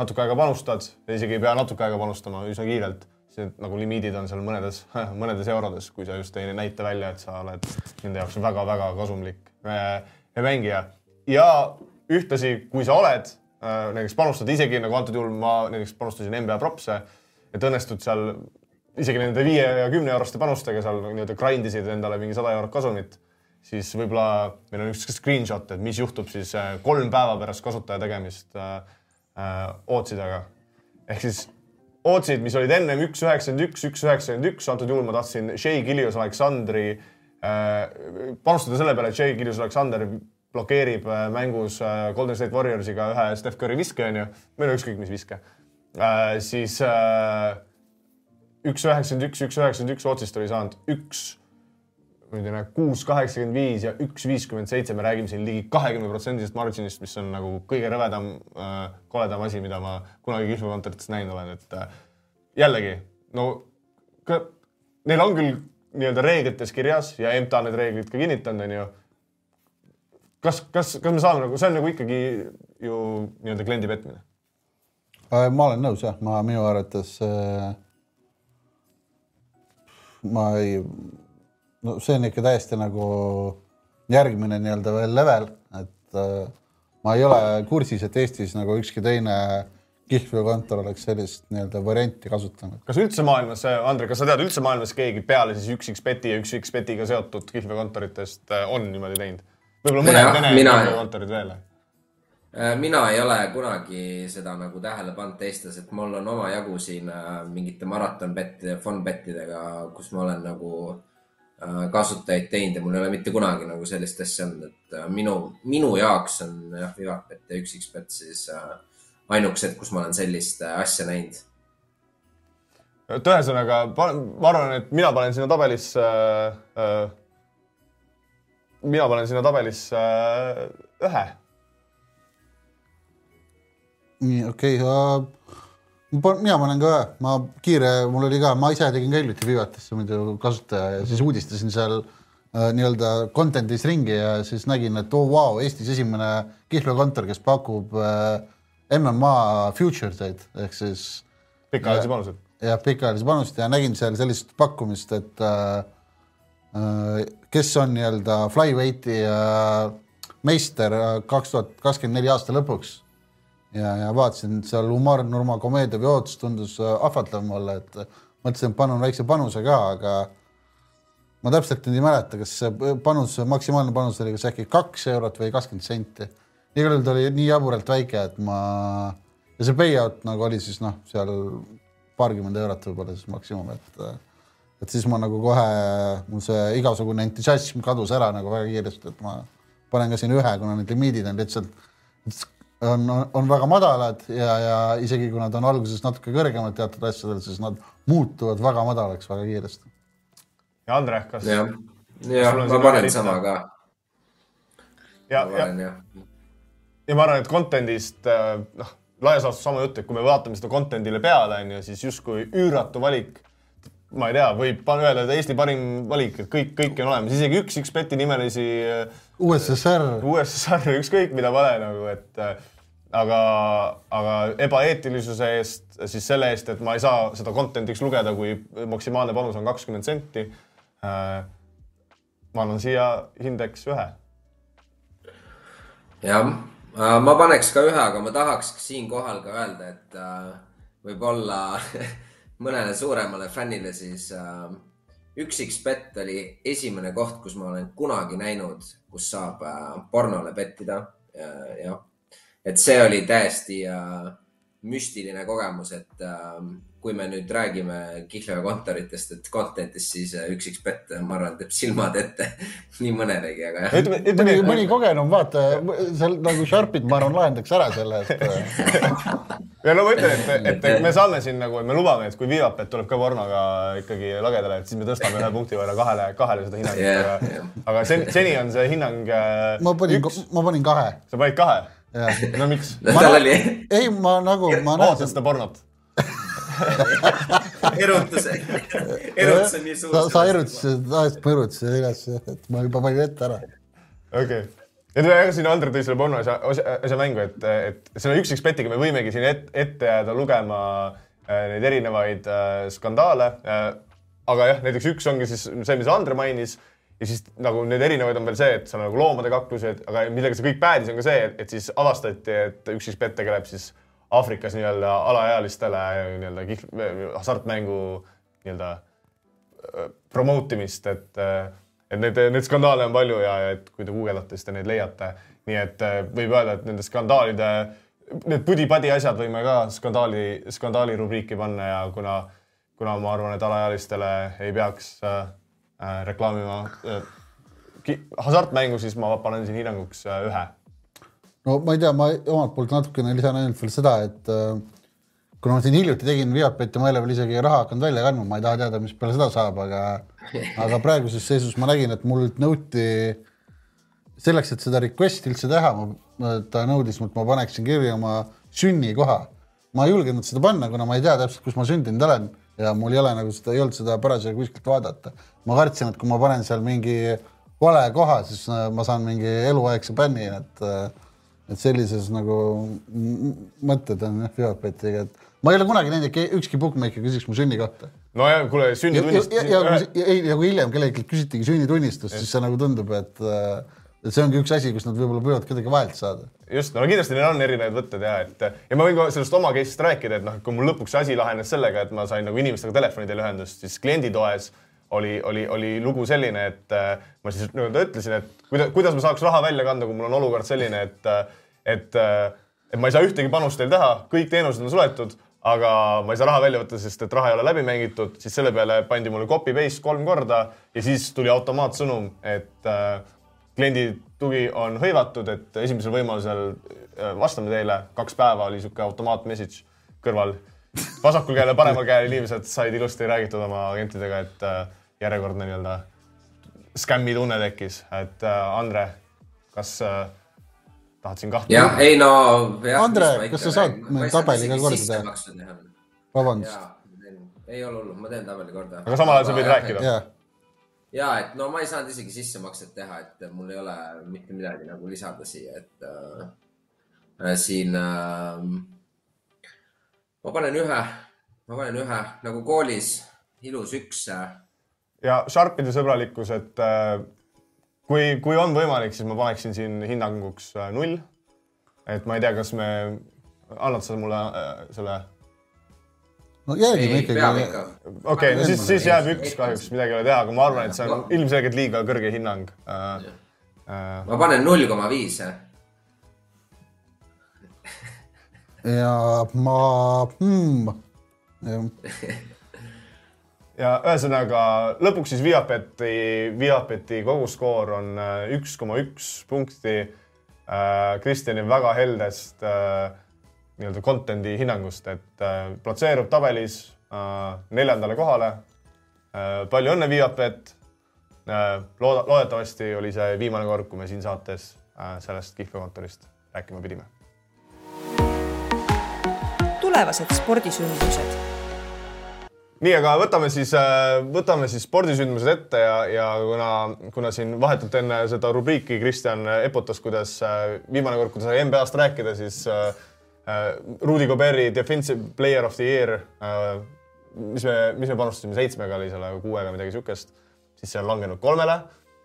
natuke aega panustad isegi ei pea natuke aega panustama üsna kiirelt, need nagu limiidid on seal mõnedes, mõnedes eurodes, kui sa just ei näita välja, et sa oled nende jaoks väga-väga kasumlik äh, mängija ja ühtlasi, kui sa oled äh, näiteks panustad isegi nagu antud juhul ma näiteks panustasin NBA propse, et õnnestud seal isegi nende viie ja kümne euroste panustega seal nii-öelda grind isid endale mingi sada eurot kasumit, siis võib-olla meil on üks screenshot, et mis juhtub siis äh, kolm päeva pärast kasutaja tegemist äh, Ootsidega. ehk siis Ootsid, mis olid ennem üks üheksakümmend üks, üks üheksakümmend üks, antud juhul ma tahtsin Shea Gilius Aleksandri äh, panustada selle peale, et Shea Gilius Aleksander blokeerib äh, mängus äh, Golden State Warriorsiga ühe Steph Curry viske, onju, või no ükskõik mis viske. Äh,, siis äh, üks üheksakümmend üks, üks üheksakümmend üks otsist oli saanud üks, ei tea, kuus kaheksakümmend viis ja üks viiskümmend seitse, me räägime siin ligi kahekümne protsendisest marginist, mis on nagu kõige rõvedam äh,, koledam asi, mida ma kunagi kihlvekontorites näinud olen, et äh, jällegi no ka, neil on küll nii-öelda reeglites kirjas ja MTA need reeglid ka kinnitanud, onju. kas, kas, kas me saame nagu, see on nagu ikkagi ju nii-öelda kliendi petmine ma olen nõus jah, ma minu arvates äh, ma ei, no see on ikka täiesti nagu järgmine nii-öelda veel level, et äh, ma ei ole kursis, et Eestis nagu ükski teine kihlveokontor oleks sellist nii-öelda varianti kasutanud. kas üldse maailmas, Andrei, kas sa tead üldse maailmas keegi peale siis üks X-Beti ja üks X-Betiga seotud kihlveokontoritest äh, on niimoodi teinud? võib-olla mõned Vene mina- kihlveokontorid veel. Äh, mina ei ole kunagi seda nagu tähele pannud Eestis, et mul on omajagu siin äh, mingite maratonbettide, fun-bettidega, kus ma olen nagu äh, kasutajaid teinud ja mul ei ole mitte kunagi nagu sellist asja olnud, et äh, minu, minu jaoks on jah, Vivatbet ja üks X-Bet siis äh, ainukesed, kus ma olen sellist äh, asja näinud. et ühesõnaga, ma arvan, et mina panen sinna tabelisse äh,, mina panen sinna tabelisse äh, ühe. nii, okei okay,, mina panen ka ma kiire, mul oli ka, ma ise tegin ka hiljuti Vivatisse muidu kasutaja ja siis uudistasin seal äh, nii-öelda content'is ringi ja siis nägin, et oo oh, vau wow,, Eestis esimene kihlveokontor, kes pakub äh, MMA futures eid ehk siis pikaajalisi panuseid. jah, pikaajalise panust ja nägin seal sellist pakkumist, et äh, äh, kes on nii-öelda flyweighti äh, meister kaks tuhat kakskümmend neli aasta lõpuks ja, ja vaatasin seal Umar Nurmagomedov joots tundus äh, ahvatlev mulle, et mõtlesin, et panun väikse panuse ka, aga ma täpselt nüüd ei mäleta, kas see panus, maksimaalne panus oli kas äkki kaks eurot või kakskümmend senti. igal juhul ta oli nii jaburalt väike, et ma ja see payout nagu oli siis noh, seal paarkümmend eurot võib-olla siis maksimum, et et siis ma nagu kohe, mul see igasugune entusiasm kadus ära nagu väga kiiresti, et ma panen ka siin ühe, kuna need limiidid on lihtsalt on, on väga madalad ja, ja isegi kui nad on alguses natuke kõrgemad teatud asjadel, siis nad muutuvad väga madalaks väga kiiresti. ja Andre, kas? jah, on ma panen sama ka. ja, ja, jah. ja ma arvan, et content'ist äh, noh, laias laastus sama jutt, et kui me vaatame seda content'ile peale, onju, siis justkui üüratu valik. ma ei tea, võib öelda, et Eesti parim valik, et kõik, kõiki on olemas, isegi üks X-Beti nimelisi äh, USSR, USSR, ükskõik mida pane nagu, et äh, aga, aga ebaeetilisuse eest, siis selle eest, et ma ei saa seda content'iks lugeda, kui maksimaalne panus on kakskümmend senti äh,. ma annan siia hindeks ühe. jah, ma paneks ka ühe, aga ma tahaks siinkohal ka öelda, et äh, võib-olla mõnele suuremale fännile, siis äh, üks X-bet oli esimene koht, kus ma olen kunagi näinud, kus saab äh, pornole pettida äh,. jah, et see oli täiesti äh, müstiline kogemus, et äh, kui me nüüd räägime Kihlveo kontoritest, et content'ist, siis äh, üks X-bet, ma arvan, teeb silmad ette nii mõnelegi, aga jah. ütleme, mõni, ütleme mõni kogenum vaata, seal nagu Sharpid, ma arvan, lahendaks ära selle, et ja no ma ütlen, et, et et me saame siin nagu, et me lubame, et kui Vivapet tuleb ka pornoga ikkagi lagedale, et siis me tõstame ühe punkti võrra kahele, kahele seda hinnangut yeah, jah.. aga seni, seni on see hinnang äh, ma panin, üks, ma panin kahe. sa panid kahe? jah, no miks? tal oli ei, ma nagu, ma näen, seda pornot? erutus, erutus on nii suur. sa, sa erutasid, aest ma erutasin üles, et ma juba panin ette ära. okei okay.. et ega siin Andrei tõi selle porno asja, asja mängu, et, et selle üks X-betiga me võimegi siin et, ette jääda lugema äh, neid erinevaid äh, skandaale äh,. aga jah, näiteks üks ongi siis see, mis Andre mainis ja siis nagu need erinevaid on veel see, et seal on nagu loomade kaklused, aga millega see kõik päädis, on ka see, et siis avastati, et üks X-bet tegeleb siis Aafrikas nii-öelda alaealistele nii-öelda kihl-, hasartmängu nii-öelda promote imist, et, et neid, neid skandaale on palju ja et kui te guugeldate, siis te neid leiate. nii et võib öelda, et nende skandaalide, need pudi-padi asjad võime ka skandaali, skandaali rubriiki panna ja kuna, kuna ma arvan, et alaealistele ei peaks äh, äh, reklaamima äh, hasartmängu, siis ma panen siin hinnanguks äh, ühe no ma ei tea, ma omalt poolt natukene lisan ainult veel seda, et äh, kuna ma siin hiljuti tegin Viapeti, ma ei ole veel isegi raha hakanud välja kandma, ma ei taha teada, mis peale seda saab, aga aga praeguses seisus ma nägin, et mult nõuti selleks, et seda request'i üldse teha, ta nõudis mult, ma paneksin kirja oma sünnikoha. ma ei julgenud seda panna, kuna ma ei tea täpselt, kus ma sündinud olen ja mul ei ole nagu seda, ei olnud seda parasjagu kuskilt vaadata. Ma kartsin, et kui ma panen seal mingi vale koha, siis äh, ma saan mingi eluaegse bänni, et äh, et sellises nagu mõtted on jah, Viapetiga, et ma ei ole kunagi näinud, et ükski bookmaker küsiks mu sünnikohta. no ja kuule, sünnitunnist. ja, ja, ja, ja, ja kui hiljem kellelgi küsitigi sünnitunnistust, siis see nagu tundub, et, et see ongi üks asi, kus nad võib-olla võivad kuidagi vahelt saada. just, no kindlasti neil on erinevad võtted ja et ja ma võin ka sellest oma case'ist rääkida, et noh, kui mul lõpuks asi lahenes sellega, et ma sain nagu inimestega telefoni teel ühendust, siis klienditoes oli, oli, oli lugu selline, et äh, ma siis nii-öelda ütlesin, et kuidas, kuidas ma saaks raha välja kanda, kui mul on olukord selline, et, et, et ma ei saa ühtegi panust teil teha, kõik teenused on suletud, aga ma ei saa raha välja võtta, sest et raha ei ole läbi mängitud, siis selle peale pandi mulle copy paste kolm korda ja siis tuli automaatsõnum, et äh, kliendi tugi on hõivatud, et esimesel võimalusel äh, vastame teile, kaks päeva oli sihuke automaat message kõrval. vasakul käel ja paremal käel inimesed said ilusti räägitud oma agentidega, et äh, järjekordne nii-öelda skämmi tunne tekkis, et äh, Andre, kas äh, tahad siin kahte? jah, ei no. Andre, kas sa saad meil tabeli ka korda teha? vabandust, ei ole hullu, ma teen tabeli korda. aga samal ajal sa võid rääkida. jaa. ja et no ma ei saanud isegi sissemakset teha, et mul ei ole mitte midagi nagu lisada siia, et äh, äh, siin äh, ma panen ühe, ma panen ühe nagu koolis ilus üks äh, ja Sharpide sõbralikkus, et äh, kui, kui on võimalik, siis ma paneksin siin hinnanguks äh, null. et ma ei tea, kas me, annad sa mulle äh, selle? no jälgime ikkagi ikka. okei no siis, siis jääb üks kahjuks, midagi ei ole teha, aga ma arvan, et see on ilmselgelt liiga kõrge hinnang äh,. Äh, ma panen null koma viis. ja ma hmm, ja ühesõnaga lõpuks siis Viapeti, Viapeti koguskoor on äh, üks koma üks punkti äh, Kristjani väga heldest äh, nii-öelda content'i hinnangust, et platseerub tabelis neljandale kohale palju õnne, Viapet looda, loodetavasti oli see viimane kord, kui me siin saates sellest kihlveokontorist rääkima pidime. tulevased spordisündmused. nii, aga võtame siis, võtame siis spordisündmused ette ja, ja kuna, kuna siin vahetult enne seda rubriiki Kristjan eputas, kuidas äh, viimane kord, kui ta sai NBA-st rääkida, siis äh, äh, Rudi Goberi Defensive Player of the Year äh,, mis me, mis me panustasime, seitsmega oli selle, kuuega midagi siukest, siis see on langenud kolmele.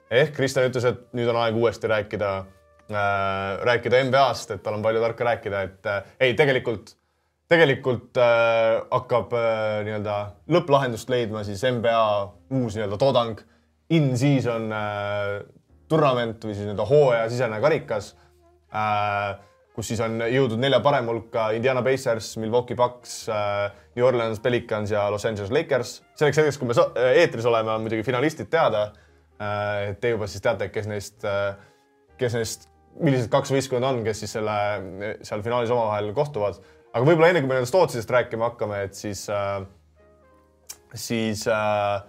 ehk Kristjan ütles, et nüüd on aeg uuesti rääkida äh,, rääkida NBA-st, et tal on palju tarka rääkida, et äh, ei, tegelikult tegelikult äh, hakkab äh, nii-öelda lõpplahendust leidma siis NBA uus nii-öelda toodang, in-season äh, tournament või siis nii-öelda hooajasisene karikas äh,, kus siis on jõudnud nelja parema hulka Indiana Pacers, Milwaukee Bucks äh,, New Orleans Pelicans ja Los Angeles Lakers. selleks hetkeks, kui me so eetris oleme, on muidugi finalistid teada äh,. te juba siis teate, kes neist äh,, kes neist, millised kaks võistkonda on, kes siis selle seal finaalis omavahel kohtuvad aga võib-olla enne kui me nendest Tootsidest rääkima hakkame, et siis äh,, siis äh,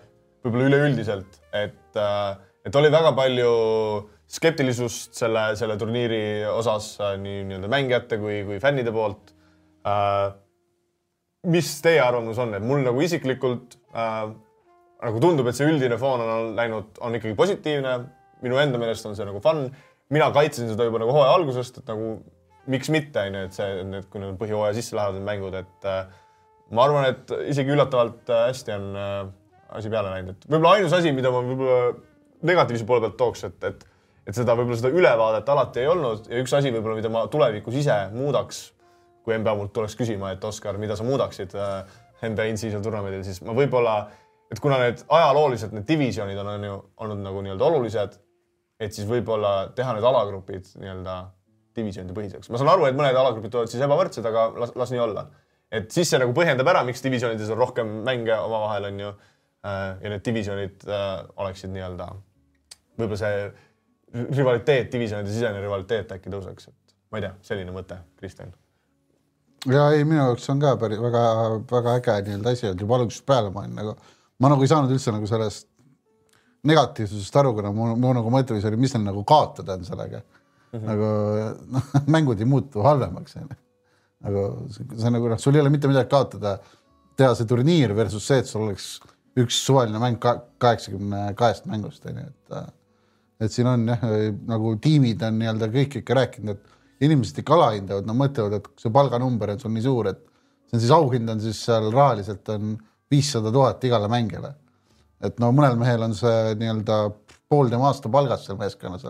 võib-olla üleüldiselt, et äh,, et oli väga palju skeptilisust selle, selle turniiri osas äh, nii nii-öelda mängijate kui, kui fännide poolt äh,. mis teie arvamus on, et mul nagu isiklikult äh, nagu tundub, et see üldine foon on läinud, on ikkagi positiivne. minu enda meelest on see nagu fun. mina kaitsesin seda juba nagu hooaja algusest, et nagu miks mitte, on ju, et see, need, kui need põhjooaja sisse lähevad, need mängud, et äh, ma arvan, et isegi üllatavalt äh, hästi on äh, asi peale läinud, et võib-olla ainus asi, mida ma võib-olla negatiivse poole pealt tooks, et, et et seda võib-olla seda ülevaadet alati ei olnud ja üks asi võib-olla, mida ma tulevikus ise muudaks, kui NBA mult tuleks küsima, et Oskar, mida sa muudaksid äh, NBA in-season turnamendil, siis ma võib-olla, et kuna need ajalooliselt need divisjonid on, on ju olnud nagu nii-öelda olulised, et siis võib-olla teha need alagrupid nii-öelda divisjonide põhiseks. ma saan aru, et mõned alagrupid tulevad siis ebavõrdsed, aga las, las nii olla. et siis see nagu põhjendab ära, miks divisjonides on rohkem mänge omavahel, on ju. Äh, ja need divisjonid äh, oleksid nii-öelda, võib-olla see rivaliteet, divisjonide sisene rivaliteet äkki tõuseks, et ma ei tea, selline mõte, Kristjan. ja ei, minu jaoks on ka päris väga-väga äge nii-öelda asi olnud juba algusest peale, ma olin nagu, ma nagu ei saanud üldse nagu sellest negatiivsusest aru, kuna mu, mu nagu mõte oli, mis neil nagu kaotada on sellega mm -hmm. nagu noh, mängud ei muutu halvemaks onju. nagu see nagu noh, sul ei ole mitte midagi kaotada, teha see turniir versus see, et sul oleks üks suvaline mäng kaheksakümne kahest mängust onju, et et siin on jah, nagu tiimid on nii-öelda kõik ikka rääkinud, et inimesed ikka alahindavad, nad mõtlevad, et see palganumber on sul nii suur, et see on siis auhind on siis seal rahaliselt on viissada tuhat igale mängijale. et no mõnel mehel on see nii-öelda pool tema aastapalgast seal meeskonnas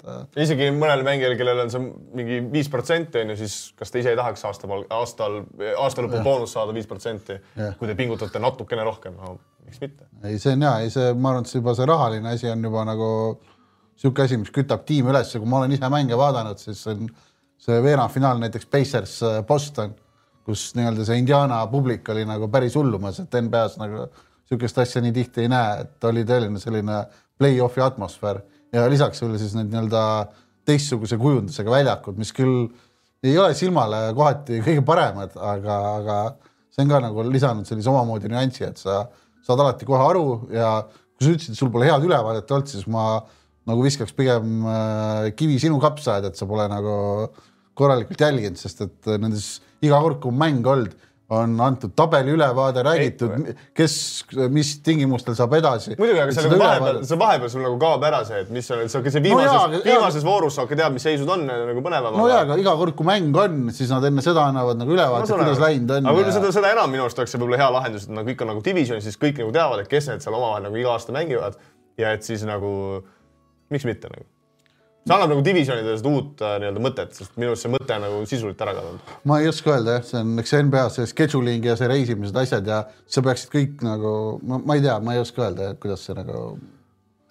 et. Äh, isegi mõnel mängijal, kellel on see mingi viis protsenti on ju, siis kas te ise ei tahaks aastapalg, aastal, aasta lõpul boonust saada viis protsenti, kui te pingutate natukene rohkem? No,, miks mitte? ei, see on ja, ei see, ma arvan, et see juba see rahaline asi on juba nagu sihuke asi, mis kütab tiimi üles. Ja kui ma olen ise mänge vaadanud, siis see on see veerandfinaal näiteks Pacers äh, Boston, kus nii-öelda see Indiana publik oli nagu päris hullumas, et NBA-s nagu sihukest asja nii tihti ei näe, et oli tõeline selline play-off'i atmosfäär ja lisaks veel siis need nii-öelda teistsuguse kujundusega väljakud, mis küll ei ole silmale kohati kõige paremad, aga, aga see on ka nagu lisanud sellise omamoodi nüansi, et sa saad alati kohe aru ja kui sa ütlesid, et sul pole head ülevaadet olnud, siis ma nagu viskaks pigem äh, kivi sinu kapsaaeda, et sa pole nagu korralikult jälginud, sest et nendes iga kord, kui mäng olnud on antud tabeli ülevaade, räägitud, kes, mis tingimustel saab edasi. muidugi, aga see nagu vahepeal, see vahepeal sul nagu kaob ära see, et mis on, see, see viimases no, viimases voorus sa hakkad teadma, mis seisud on nagu põnevam. no jaa, aga iga kord, kui mäng on, siis nad enne seda annavad nagu ülevaate no,, kuidas läinud on. aga võib-olla seda, seda enam minu arust oleks see võib-olla hea lahendus, et nagu kõik on nagu divisjonis, siis kõik nagu teavad, et kes need seal omavahel nagu iga aasta mängivad ja et siis nagu miks mitte nagu see annab nagu divisjonidele seda uut äh, nii-öelda mõtet, sest minu arust see mõte on nagu sisuliselt ära kadunud. ma ei oska öelda jah, see on eks NBA see scheduling ja see reisimised, asjad ja sa peaksid kõik nagu, ma ei tea, ma ei oska öelda, kuidas see nagu.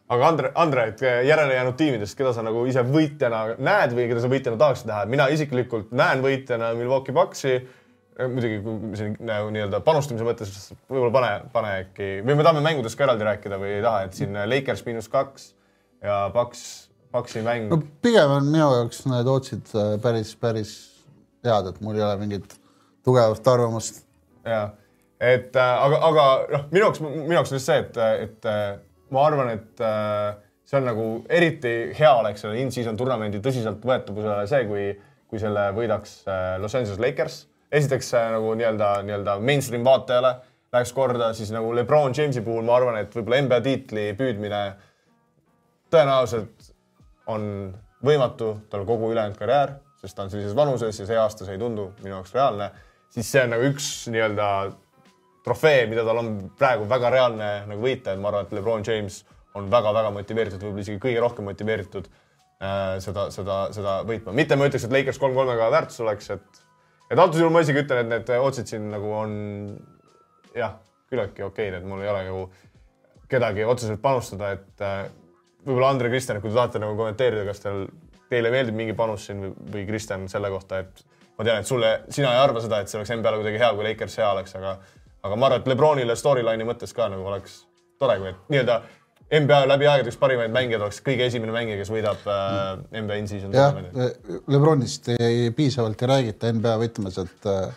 aga Andre, Andre, et järele jäänud tiimidest, keda sa nagu ise võitjana näed või keda sa võitjana tahaksid näha, mina isiklikult näen võitjana Milwaukee Bucksi muidugi kui siin nagu nii-öelda panustamise mõttes võib-olla pane, pane äkki või me tahame mängudest ka eraldi rääkida või ei taha, et siin Lakers miinus kaks ja Bucks Paksi mäng. no pigem on minu jaoks need otsid äh, päris, päris head, et mul ei ole mingit tugevat arvamust. ja, et äh, aga, aga noh, minu jaoks, minu jaoks on just see, et, et äh, ma arvan, et see on nagu eriti hea oleks selle in-season turnamendi tõsiseltvõetavusele see, kui, kui selle võidaks Los Angeles Lakers. esiteks nagu nii-öelda, nii-öelda mainstream vaatajale läheks korda, siis nagu Lebron Jamesi puhul ma arvan, et võib-olla NBA tiitli püüdmine tõenäoliselt on võimatu, tal kogu ülejäänud karjäär, sest ta on sellises vanuses ja see aasta see ei tundu minu jaoks reaalne, siis see on nagu üks nii-öelda trofee, mida tal on praegu väga reaalne nagu võita, et ma arvan, et Lebron James on väga-väga motiveeritud, võib-olla isegi kõige rohkem motiveeritud äh, seda, seda, seda võitma. mitte ma ütleks, et Lakers kolm kolmega väärtus oleks, et et antud juhul ma isegi ütlen, et need otsid siin nagu on jah, küllaltki okeid, et mul ei ole nagu kedagi otseselt panustada, et äh, võib-olla Andre Kristjan, kui te tahate nagu kommenteerida, kas teil, teile meeldib mingi panus siin või, või Kristjan selle kohta, et ma tean, et sulle, sina ei arva seda, et see oleks NBA-le kuidagi hea, kui Lakers hea oleks, aga aga ma arvan, et Lebronile storyline'i mõttes ka nagu oleks tore, kui et nii-öelda NBA läbi aegade üks parimaid mängijaid oleks kõige esimene mängija, kes võidab äh, NBA in-season jah tournamenti. Lebronist ei, piisavalt ei räägita NBA võtmes, et äh,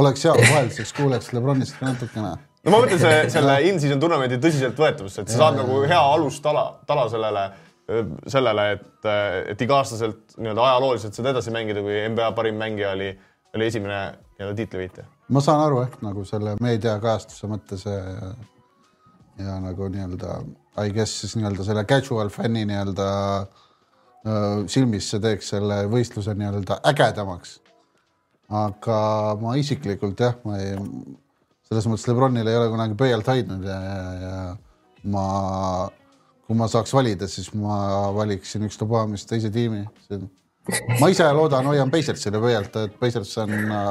oleks hea, kui vahelduseks kuuleks Lebronist ka natukene. No ma mõtlen see, selle in-season tournamendi tõsiseltvõetavust, et sa saad nagu hea alustala, tala sellele, sellele, et, et iga-aastaselt nii-öelda ajalooliselt saad edasi mängida, kui NBA parim mängija oli, oli esimene nii-öelda tiitlivõitja. ma saan aru jah, nagu selle meediakajastuse mõttes ja, ja nagu nii-öelda I guess siis nii-öelda selle casual fänni nii-öelda äh, silmis see teeks selle võistluse nii-öelda ägedamaks. aga ma isiklikult jah, ma ei, selles mõttes Lebronil ei ole kunagi pöialt hoidnud ja, ja, ja ma, kui ma saaks valida, siis ma valiksin ükstapuha mis teise tiimi. ma ise loodan, hoian Pacersile pöialt, et Pacers on äh,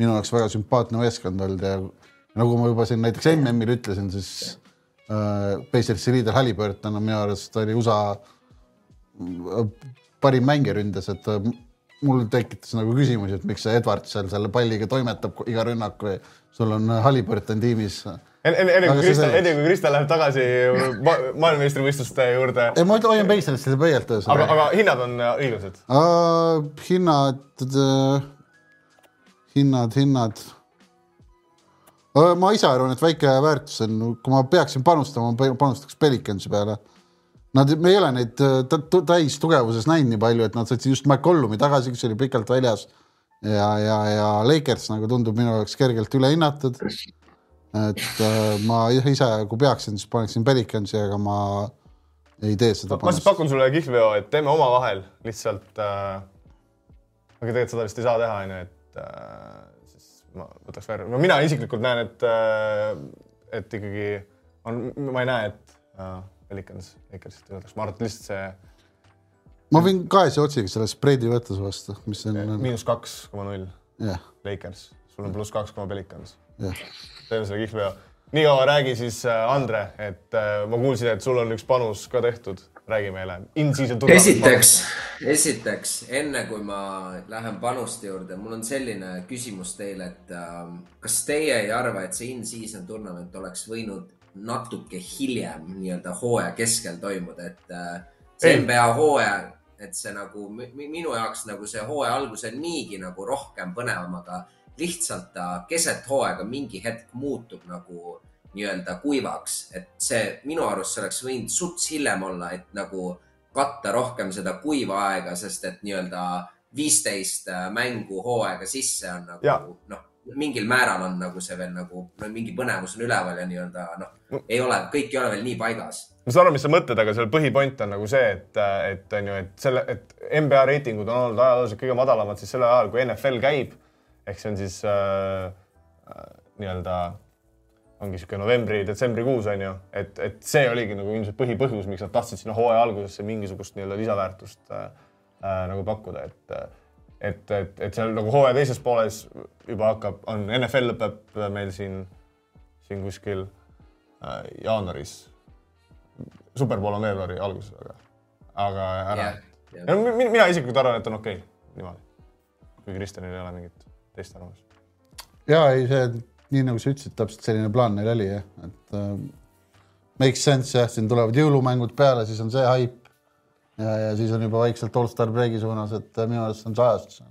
minu jaoks väga sümpaatne meeskond olnud ja nagu ma juba siin näiteks MM-il ütlesin, siis äh, Pacersi liider Halliburton on minu arust oli USA äh, parim mängija ründes, et mul tekitas nagu küsimusi, et miks see Edward seal selle palliga toimetab iga rünnak või sul on Halliburton tiimis. enne, enne, Aga kui Krista, enne kui Krista läheb tagasi ma, maailmameistrivõistluste juurde, ei, ma hoian Pacersile pöialt aga, ühesõnaga. aga hinnad on äh, õiglased. Uh, hinnad uh,, hinnad, hinnad uh,. ma ise arvan, et väike väärtus on, kui ma peaksin panustama, ma panustaks Pelicansi peale. Nad, me ei ole neid äh, tä- tä- täistugevuses näinud nii palju, et nad said just McCollumi tagasi, kes oli pikalt väljas. ja, ja, ja Lakers nagu tundub minu jaoks kergelt ülehinnatud. et uh, ma ise, kui peaksin, siis paneksin Pelicansi, aga ma ei tee seda. ma siis pakun sulle kihlveo, et teeme omavahel lihtsalt äh,. aga tegelikult seda vist ei saa teha, onju, et äh, siis ma võtaks välja, no mina isiklikult näen, et äh,, et ikkagi on, ma ei näe, et äh, Pelicans Lakersit võidaks, ma arvan, et lihtsalt see ma võin kahese otsiga selle spreadi võtta su vastu, mis on, miinus kaks koma null. Lakers, sul on pluss kaks koma Pelicans. teeme selle kihlveo. nii kaua räägi siis äh, Andre, et äh, ma kuulsin, et sul on üks panus ka tehtud, räägi meile. Esiteks, esiteks enne kui ma lähen panuste juurde, mul on selline küsimus teile, et äh, kas teie ei arva, et see in-season tournament oleks võinud natuke hiljem nii-öelda hooaja keskel toimuda, et äh, see. NBA hooaja, et see nagu mi- mi- minu jaoks nagu see hooaja algus on niigi nagu rohkem põnevam, aga lihtsalt ta keset hooaega mingi hetk muutub nagu nii-öelda kuivaks, et see minu arust see oleks võinud suts hiljem olla, et nagu katta rohkem seda kuiva aega, sest et nii-öelda viisteist äh, mängu hooaega sisse on nagu noh, mingil määral on nagu see veel nagu no, mingi põnevus on üleval ja nii-öelda noh, ei ole, kõik ei ole veel nii paigas. ma saan aru, mis sa mõtled, aga selle põhipoint on nagu see, et, et on ju, et selle, et NBA reitingud on olnud ajalooliselt kõige madalamad siis sellel ajal, kui NFL käib. ehk see on siis äh, äh, nii-öelda ongi sihuke novembri-detsembrikuus on ju, et, et see oligi nagu ilmselt põhipõhjus, miks nad tahtsid sinna hooaja algusesse mingisugust nii-öelda lisaväärtust äh, äh, nagu pakkuda, et et, et, et seal nagu hooaja teises pooles juba hakkab, on NFL lõpeb meil siin, siin kuskil äh, jaanuaris superpool on veebruari alguses, aga, aga ära yeah.. Yeah. mina isiklikult arvan, et on okei okay, niimoodi. kui Kristjanil ei ole mingit teist arvamust. ja ei, see nii nagu sa ütlesid, täpselt selline plaan neil oli jah, et äh, makes sense jah, siin tulevad jõulumängud peale, siis on see haip. ja, ja siis on juba vaikselt allstar break'i suunas, et äh, minu arust on see ajastus.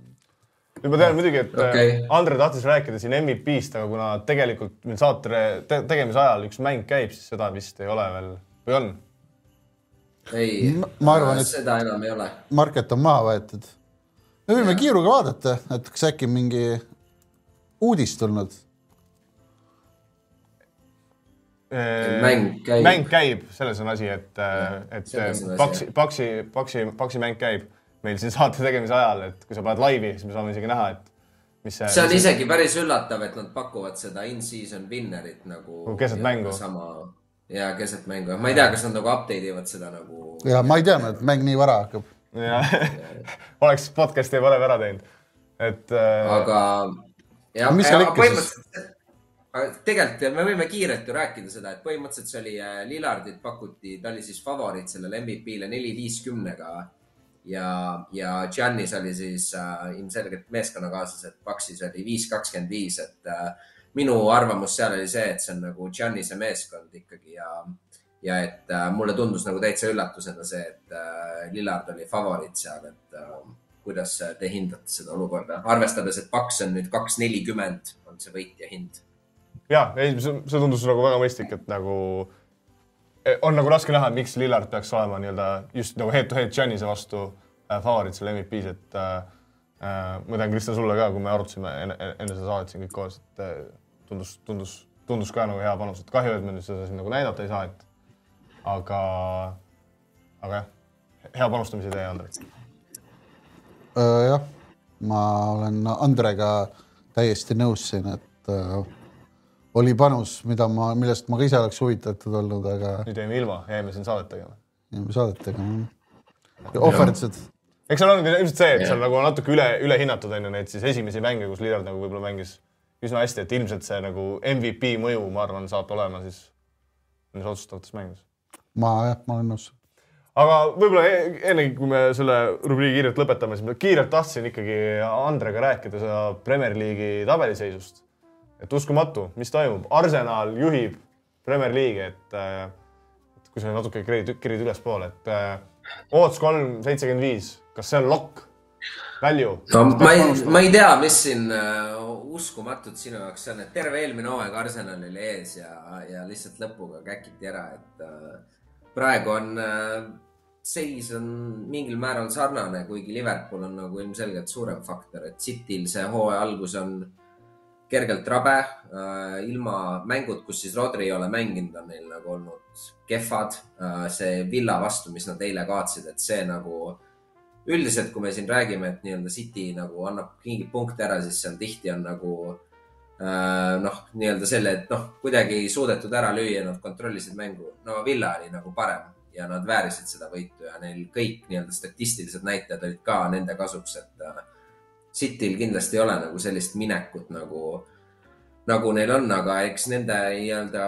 nüüd ma tean muidugi, et Okei. okay. Andre tahtis rääkida siin MVP-st, aga kuna tegelikult meil saate te tegemise ajal üks mäng käib, siis seda vist ei ole veel või on? ei Ma-, ma arvan, et- seda enam ei ole. Market on maha võetud. me võime kiiruga vaadata, et kas äkki mingi uudis tulnud. Mäng käib. mäng käib, selles on asi, et, et selles on asi, Paksi, Paksi, Paksi, Paksi mäng käib meil siin saate tegemise ajal, et kui sa paned laivi, siis me saame isegi näha, et mis see. see on isegi päris üllatav, et nad pakuvad seda in-season winner'it nagu. Keset mängu. sama ja keset mängu, ma ei tea, kas nad nagu update ivad seda nagu. ja ma ei teadnud, et mäng nii vara hakkab. jah, oleks podcast'i varem ära teinud. et äh, aga jah, Mis põhimõtteliselt, aga tegelikult me võime kiirelt ju rääkida seda, et põhimõtteliselt see oli äh, Lillardit pakuti, ta oli siis favoriit sellele MVP-le neli viiskümnega. Ja, ja Giannis oli siis äh, ilmselgelt meeskonnakaaslased, Paxis oli viis kakskümmend viis, et äh, minu arvamus seal oli see, et see on nagu Giannise meeskond ikkagi ja, ja et äh, mulle tundus nagu täitsa üllatusena see, et äh, Lillard oli favoriit seal, et äh, kuidas te hindate seda olukorda, arvestades, et Paks on nüüd kaks nelikümmend, on see võitja hind ja ei, see tundus nagu väga mõistlik, et nagu eh, on nagu raske näha, miks Lillard peaks olema nii-öelda just nagu head to head Giannise vastu äh, favoriit selle MVP-s, et äh, äh, ma tean, Kristjan, sulle ka, kui me arutasime enne, enne seda saadet siin kõik koos, et äh, tundus, tundus, tundus ka nagu hea panus, et kahju, et me nüüd seda siin nagu näidata ei saa, et aga, aga jah, hea panustamise idee, Andrei. Äh, jah, ma olen Andrega täiesti nõus siin, et äh, oli panus, mida ma, millest ma ka ise oleks huvitatud olnud, aga nüüd jäime ilma, jäime siin saadet tegema. jäime saadetega. ohverdused, eks seal ongi ilmselt see, et Jah. seal nagu natuke üle, ülehinnatud on ju neid siis esimesi mänge, kus Lillard nagu võib-olla mängis üsna hästi, et ilmselt see nagu MVP mõju, ma arvan, saab olema siis nendes otsustavates mängudes. ma jah, ma olen nõus. aga võib-olla e- ennegi, kui me selle rubriigi kiirelt lõpetame, siis ma kiirelt tahtsin ikkagi Andrega rääkida seda Premier League'i tabeliseisust. Et uskumatu, mis toimub, Arsenal juhib Premier League'i, et, äh, et kui sa natuke kerid, kerid ülespoole, et äh, Oots kolm, seitsekümmend viis, kas see on lokk? Välju? no ma ei, ma ei tea, mis siin äh, uskumatut sinu jaoks on, et terve eelmine hooaeg Arsenal oli ees ja, ja lihtsalt lõpuga käkiti ära, et äh, praegu on äh, seis on mingil määral sarnane, kuigi Liverpool on nagu ilmselgelt suurem faktor, et Cityl see hooaja algus on kergelt rabe äh,, ilma mängud, kus siis Rodri ei ole mänginud, on neil nagu olnud kehvad äh,. see Villa vastu, mis nad eile kaotsid, et see nagu üldiselt, kui me siin räägime, et nii-öelda City nagu annab mingeid punkte ära, siis seal tihti on nagu äh, noh, nii-öelda selle, et noh, kuidagi ei suudetud ära lüüa, nad kontrollisid mängu. no Villa oli nagu parem ja nad väärisid seda võitu ja neil kõik nii-öelda statistilised näitajad olid ka nende kasuks, et äh, Cityl kindlasti ei ole nagu sellist minekut nagu, nagu neil on, aga eks nende nii-öelda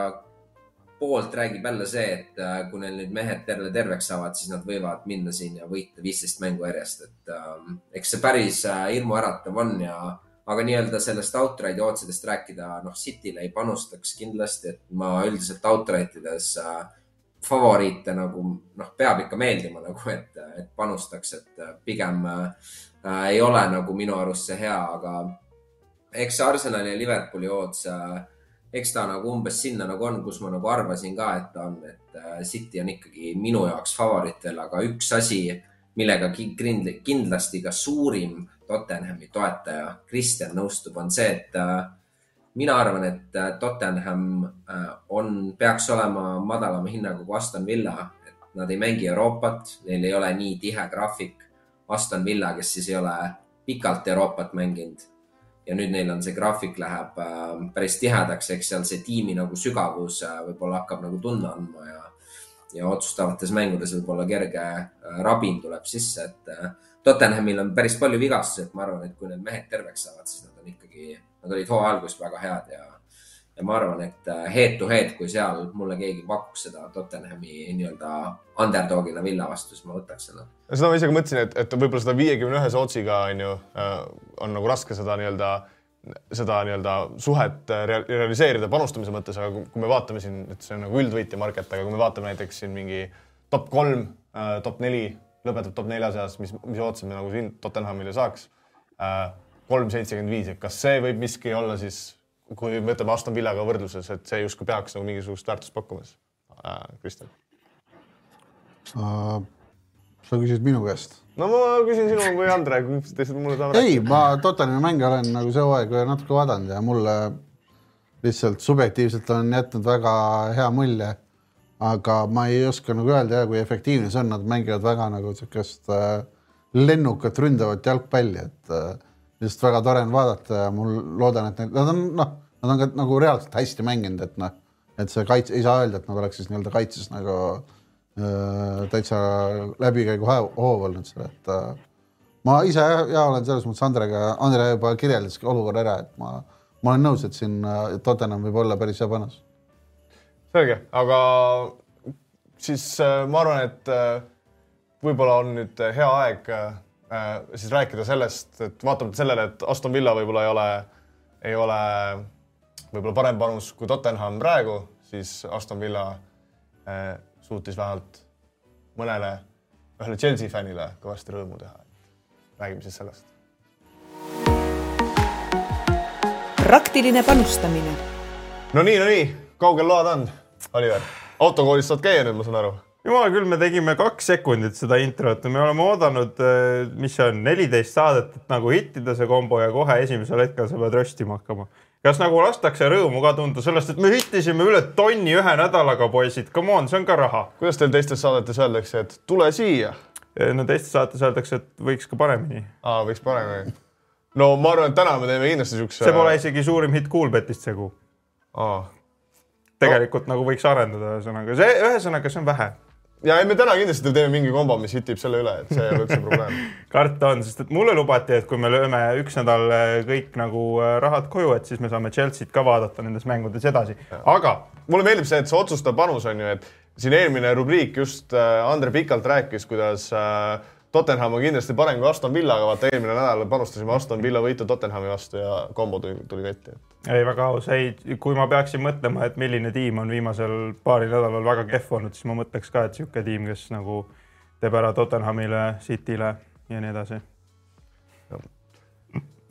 poolt räägib jälle see, et äh, kui neil nüüd mehed terve terveks saavad, siis nad võivad minna siin ja võita viisteist mängu järjest, et ähm, eks see päris äh, hirmuäratav on ja aga nii-öelda sellest outride'i ootsidest rääkida, noh, City'le ei panustaks kindlasti, et ma üldiselt outright ides äh, favoriite nagu noh, peab ikka meeldima nagu, et, et panustaks, et äh, pigem äh, äh, ei ole nagu minu arust see hea, aga eks see Arsenali ja Liverpooli odds äh, eks ta nagu umbes sinna nagu on, kus ma nagu arvasin ka, et ta on, et äh, City on ikkagi minu jaoks favoriitel, aga üks asi, millega ki- kindl- kindlasti ka suurim Tottenhami toetaja Kristjan nõustub, on see, et äh, mina arvan, et äh, Tottenham äh, on, peaks olema madalama hinnaga kui Aston Villa, et nad ei mängi Euroopat, neil ei ole nii tihe graafik. Aston Villa, kes siis ei ole pikalt Euroopat mänginud. Ja nüüd neil on see graafik läheb äh, päris tihedaks, eks seal see tiimi nagu sügavus äh, võib-olla hakkab nagu tunda andma ja, ja otsustavates mängudes võib-olla kerge äh, rabin tuleb sisse, et äh, Tottenhamil on päris palju vigastusi, et ma arvan, et kui need mehed terveks saavad, siis nad on ikkagi, nad olid hooaja alguses väga head ja, ja ma arvan, et äh, head to head, kui seal mulle keegi pakuks seda Tottenhami nii-öelda underdog'ina Villa vastu, siis ma võtaks selle. Seda ma ise ka mõtlesin, et, et võib-olla seda viiekümne ühe sootsiga on ju äh,, on nagu raske seda nii-öelda, seda nii-öelda suhet äh, rea- realiseerida panustamise mõttes, aga kui- me vaatame siin, et see on nagu üldvõitja market, aga kui me vaatame näiteks siin mingi top kolm top neli, lõpetab top nelja seas, mis, mis ootused me nagu siin Tottenhamile saaks kolm seitsekümmend viis, et kas see võib miski olla siis, kui me võtame Aston Villaga võrdluses, et see justkui peaks nagu mingisugust väärtust pakkumas äh,, Kristjan? sa küsid minu käest no ma küsin sinu või Andre, teised mulle tahavad ei, ma Tottenhami mänge olen nagu see hooaeg natuke vaadanud ja mulle lihtsalt subjektiivselt on jätnud väga hea mulje. aga ma ei oska nagu öelda ja kui efektiivne see on, nad mängivad väga nagu siukest äh, lennukat ründavat jalgpalli, et äh, lihtsalt väga tore on vaadata ja mul loodan, et need, nad on noh, nad on ka nagu reaalselt hästi mänginud, et noh, et see kaitse, ei saa öelda, et nad oleks siis nii-öelda kaitses nagu äh, täitsa läbikäigu hoov olnud seal, et äh, ma ise ja olen selles mõttes Andrega, Andre juba kirjeldas olukorra ära, et ma, ma olen nõus, et siin äh, Tottenham võib olla päris hea panus. selge, aga siis äh, ma arvan, et äh, võib-olla on nüüd hea aeg äh, siis rääkida sellest, et vaatamata sellele, et Aston Villa võib-olla ei ole, ei ole võib-olla parem panus kui Tottenham praegu, siis Aston Villa äh, suutis vähemalt mõnele, ühele Chelsea fännile kõvasti rõõmu teha. räägime siis sellest. praktiline panustamine. no nii, no nii, kaugel load on, Oliver? autokoolis saad käia nüüd, ma saan aru jumal küll, me tegime kaks sekundit seda introt ja me oleme oodanud, mis see on, neliteist saadet, et nagu hittida see kombo ja kohe esimesel hetkel sa pead röstima hakkama. kas nagu lastakse rõõmu ka tunda sellest, et me hittisime üle tonni ühe nädalaga, poisid, come on, see on ka raha. kuidas teil teistes saadetes öeldakse, et tule siia? no teistes saates öeldakse, et võiks ka paremini. aa, võiks paremini. no ma arvan, et täna me teeme kindlasti siukse. see pole isegi suurim hitt Coolbetist segu. tegelikult no. nagu võiks arendada, ühesõnaga see, ühesõnaga see on vähe ja ei, me täna kindlasti teeme mingi kombo, mis hitib selle üle, et see ei ole üldse probleem karta on, sest et mulle lubati, et kui me lööme üks nädal äh, kõik nagu äh, rahad koju, et siis me saame Chelsea't ka vaadata nendes mängudes edasi, aga. mulle meeldib see, et see otsustav panus on ju, et siin eelmine rubriik just äh, Andre pikalt rääkis, kuidas äh, Tottenham on kindlasti parem kui Aston Villa, aga vaata eelmine nädal panustasime Aston Villa võitu Tottenhami vastu ja kombo tuli, tuli kotti. ei, väga aus, ei, kui ma peaksin mõtlema, et milline tiim on viimasel paaril nädalal väga kehv olnud, siis ma mõtleks ka, et niisugune tiim, kes nagu teeb ära Tottenhamile, City'le ja nii edasi.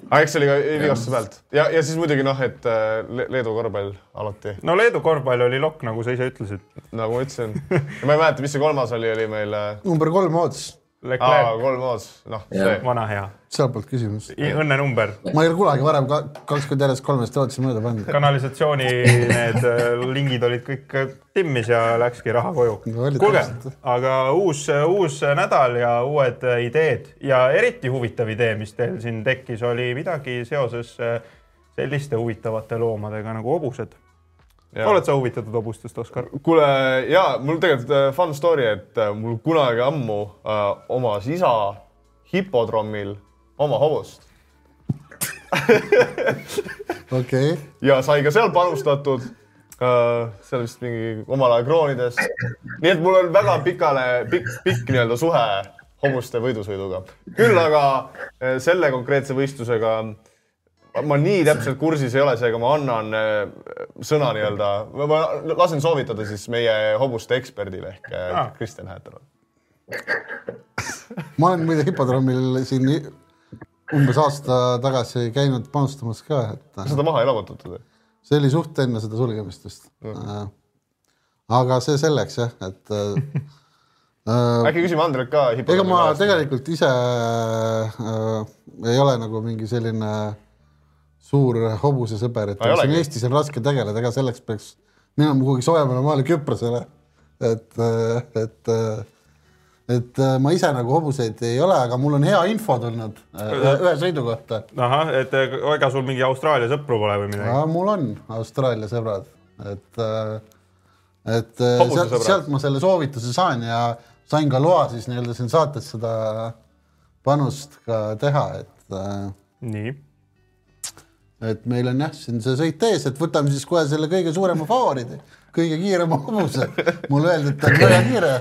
aga eks see oli ka vigastuse pealt ja, ja siis muidugi noh, et äh, Leedu korvpall alati. no Leedu korvpall oli lokk, nagu sa ise ütlesid. nagu ma ütlesin ma ei mäleta, mis see kolmas oli, oli meil. Äh, number kolm Ots Aa, kolm ots, noh. vana hea. sealtpoolt küsimus. õnnenumber. ma ei ole kunagi varem kakskümmend järjest kolmest otsi mööda pannud. kanalisatsiooni need äh, lingid olid kõik äh, timmis ja läkski raha koju no,. kuulge, aga uus, uus nädal ja uued äh, ideed ja eriti huvitav idee, mis teil siin tekkis, oli midagi seoses selliste huvitavate loomadega nagu hobused oled sa huvitatud hobustest, Oskar? kuule ja mul tegelikult äh, fun story, et äh, mul kunagi ammu äh, omas isa hipodroomil oma hobust okei okay.. ja sai ka seal panustatud äh,. seal vist mingi omal ajal kroonidest. nii et mul on väga pikale, pikk, pikk nii-öelda suhe hobuste võidusõiduga. küll aga äh, selle konkreetse võistlusega äh, ma nii täpselt kursis ei ole, seega ma annan äh, sõna nii-öelda, ma lasen soovitada siis meie hobuste eksperdile ehk ah. Kristjan Häätelale. ma olen muide hipodroomil siin umbes aasta tagasi käinud panustamas ka, et. seda maha ei lamutatud? see oli suht enne seda sulgemist vist mm.. aga see selleks jah, et äh, äkki küsime Andrelt ka. ega ma tegelikult ise äh, ei ole nagu mingi selline äh, suur hobusesõber, et siin Eestis on raske tegeleda, ega selleks peaks minema kuhugi soojemale maale Küprosele. et, et, et ma ise nagu hobuseid ei ole, aga mul on hea info tulnud ühe sõidu kohta. ahah, et ega sul mingi Austraalia sõpru pole või midagi? mul on Austraalia sõbrad, et, et sealt, sealt ma selle soovituse saan ja sain ka loa siis nii-öelda siin saates seda panust ka teha, et. nii et meil on jah, siin see sõit ees, et võtame siis kohe selle kõige suurema favoriidi, kõige kiirema hobuse. mulle öeldi, et ta on väga kiire.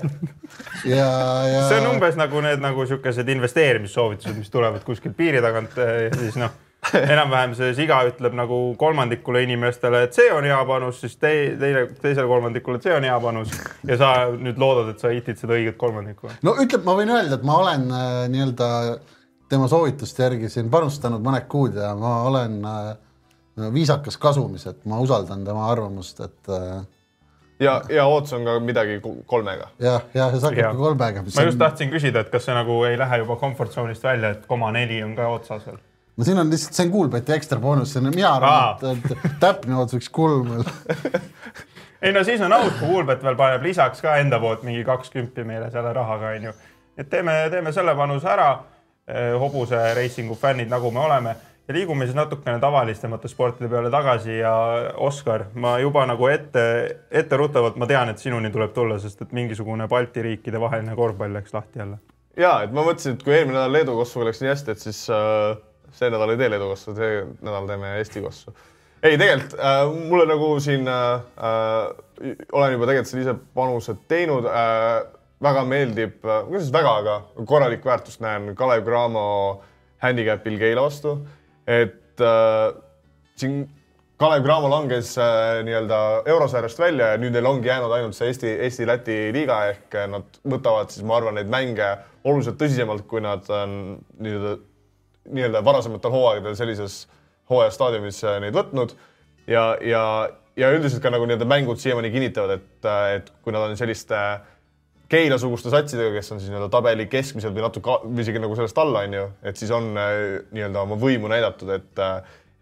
ja, ja. see on umbes nagu need nagu siukesed investeerimissoovitused, mis tulevad kuskilt piiri tagant ja siis noh, enam-vähem see siga ütleb nagu kolmandikule inimestele, et see on hea panus, siis te, teine, teisele kolmandikule, et see on hea panus ja sa nüüd loodad, et sa hitid seda õiget kolmandikku. no ütleb, ma võin öelda, et ma olen äh, nii-öelda äh, tema soovituste järgi siin panustanud mõned kuud ja ma olen äh, viisakas kasumis, et ma usaldan tema arvamust, et äh, ja, ja ootus on ka midagi kolmega ja,. jah, jah, ja see hakkab ka kolmega. ma just on... tahtsin küsida, et kas see nagu ei lähe juba comfort zone'ist välja, et koma neli on ka otsas veel? no siin on lihtsalt, see on Kuulbeti ekstra boonus, see on, mina arvan, et, et täpne odds võiks kolm olla ei no siis on aus, kui Kuulbet veel paneb lisaks ka enda poolt mingi kakskümmend meile selle rahaga, onju. et teeme, teeme selle panuse ära Eh, hobuse reisingu fännid, nagu me oleme ja liigume siis natukene tavalistemate sportide peale tagasi ja Oskar, ma juba nagu ette, etteruttavalt ma tean, et sinuni tuleb tulla, sest et mingisugune Balti riikide vaheline korvpall läks lahti jälle. ja et ma mõtlesin, et kui eelmine nädal Leedu kossuga läks nii hästi, et siis äh, see nädal ei tee Leedu kossu, see nädal teeme Eesti kossu. ei, tegelikult äh, mulle nagu siin äh, äh, olen juba tegelikult seal ise panused teinud äh,. Väga meeldib äh,, kuidas väga, aga korralikku väärtust näen Kalev Cramo handicap'il Keila vastu, et äh, siin Kalev Cramo langes äh, nii-öelda eurosarjast välja ja nüüd neil ongi jäänud ainult see Eesti, Eesti-Läti liiga ehk nad võtavad siis, ma arvan, neid mänge oluliselt tõsisemalt, kui nad on nii-öelda, nii-öelda varasematel hooaegadel sellises hooajastaadiumis äh, neid võtnud. ja, ja, ja üldiselt ka nagu nii-öelda mängud siiamaani kinnitavad, et, et kui nad on selliste Keila-suguste satsidega, kes on siis nii-öelda tabeli keskmisel või natuke või isegi nagu sellest alla, on ju, et siis on äh, nii-öelda oma võimu näidatud, et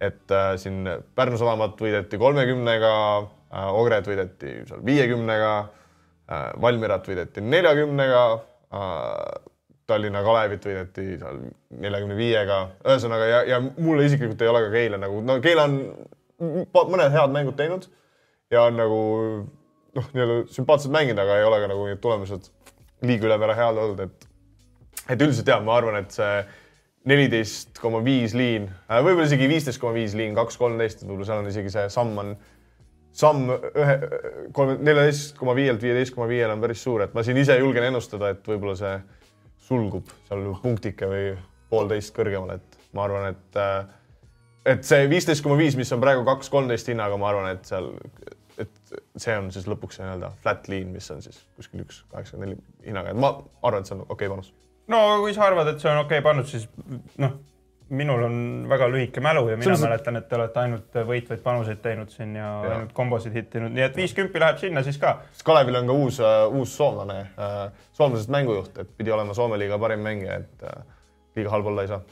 et äh, siin Pärnu sadamat võideti kolmekümnega äh,, Ogret võideti seal viiekümnega äh,, Valmierat võideti neljakümnega äh,, Tallinna Kalevit võideti seal neljakümne viiega, ühesõnaga ja, ja mulle isiklikult ei ole ka Keila nagu, no Keila on mõned head mängud teinud ja on nagu noh, nii-öelda sümpaatselt mänginud, aga ei ole ka nagu need tulemused liiga ülemäära head olnud, et et üldiselt jah, ma arvan, et see neliteist koma viis liin, äh, võib-olla isegi viisteist koma viis liin, kaks kolmteist, võib-olla seal on isegi see samm on, samm ühe, kolme, neljateist koma viielt viieteist koma viiele on päris suur, et ma siin ise julgen ennustada, et võib-olla see sulgub seal punktike või poolteist kõrgemale, et ma arvan, et äh, et see viisteist koma viis, mis on praegu kaks kolmteist hinnaga, ma arvan, et seal, et see on siis lõpuks see nii-öelda flat liin, mis on siis kuskil üks kaheksakümmend neli hinnaga, et ma arvan, et see on okei okay panus no kui sa arvad, et see on okei okay pannud, siis noh, minul on väga lühike mälu ja mina Selles... mäletan, et te olete ainult võitvaid panuseid teinud siin ja, ja. ainult kombosid hittinud, nii et viis kümpi läheb sinna siis ka. Kalevil on ka uus uh,, uus soomlane uh,, soomlasest mängujuht, et pidi olema Soome liiga parim mängija, et uh, liiga halb olla ei saa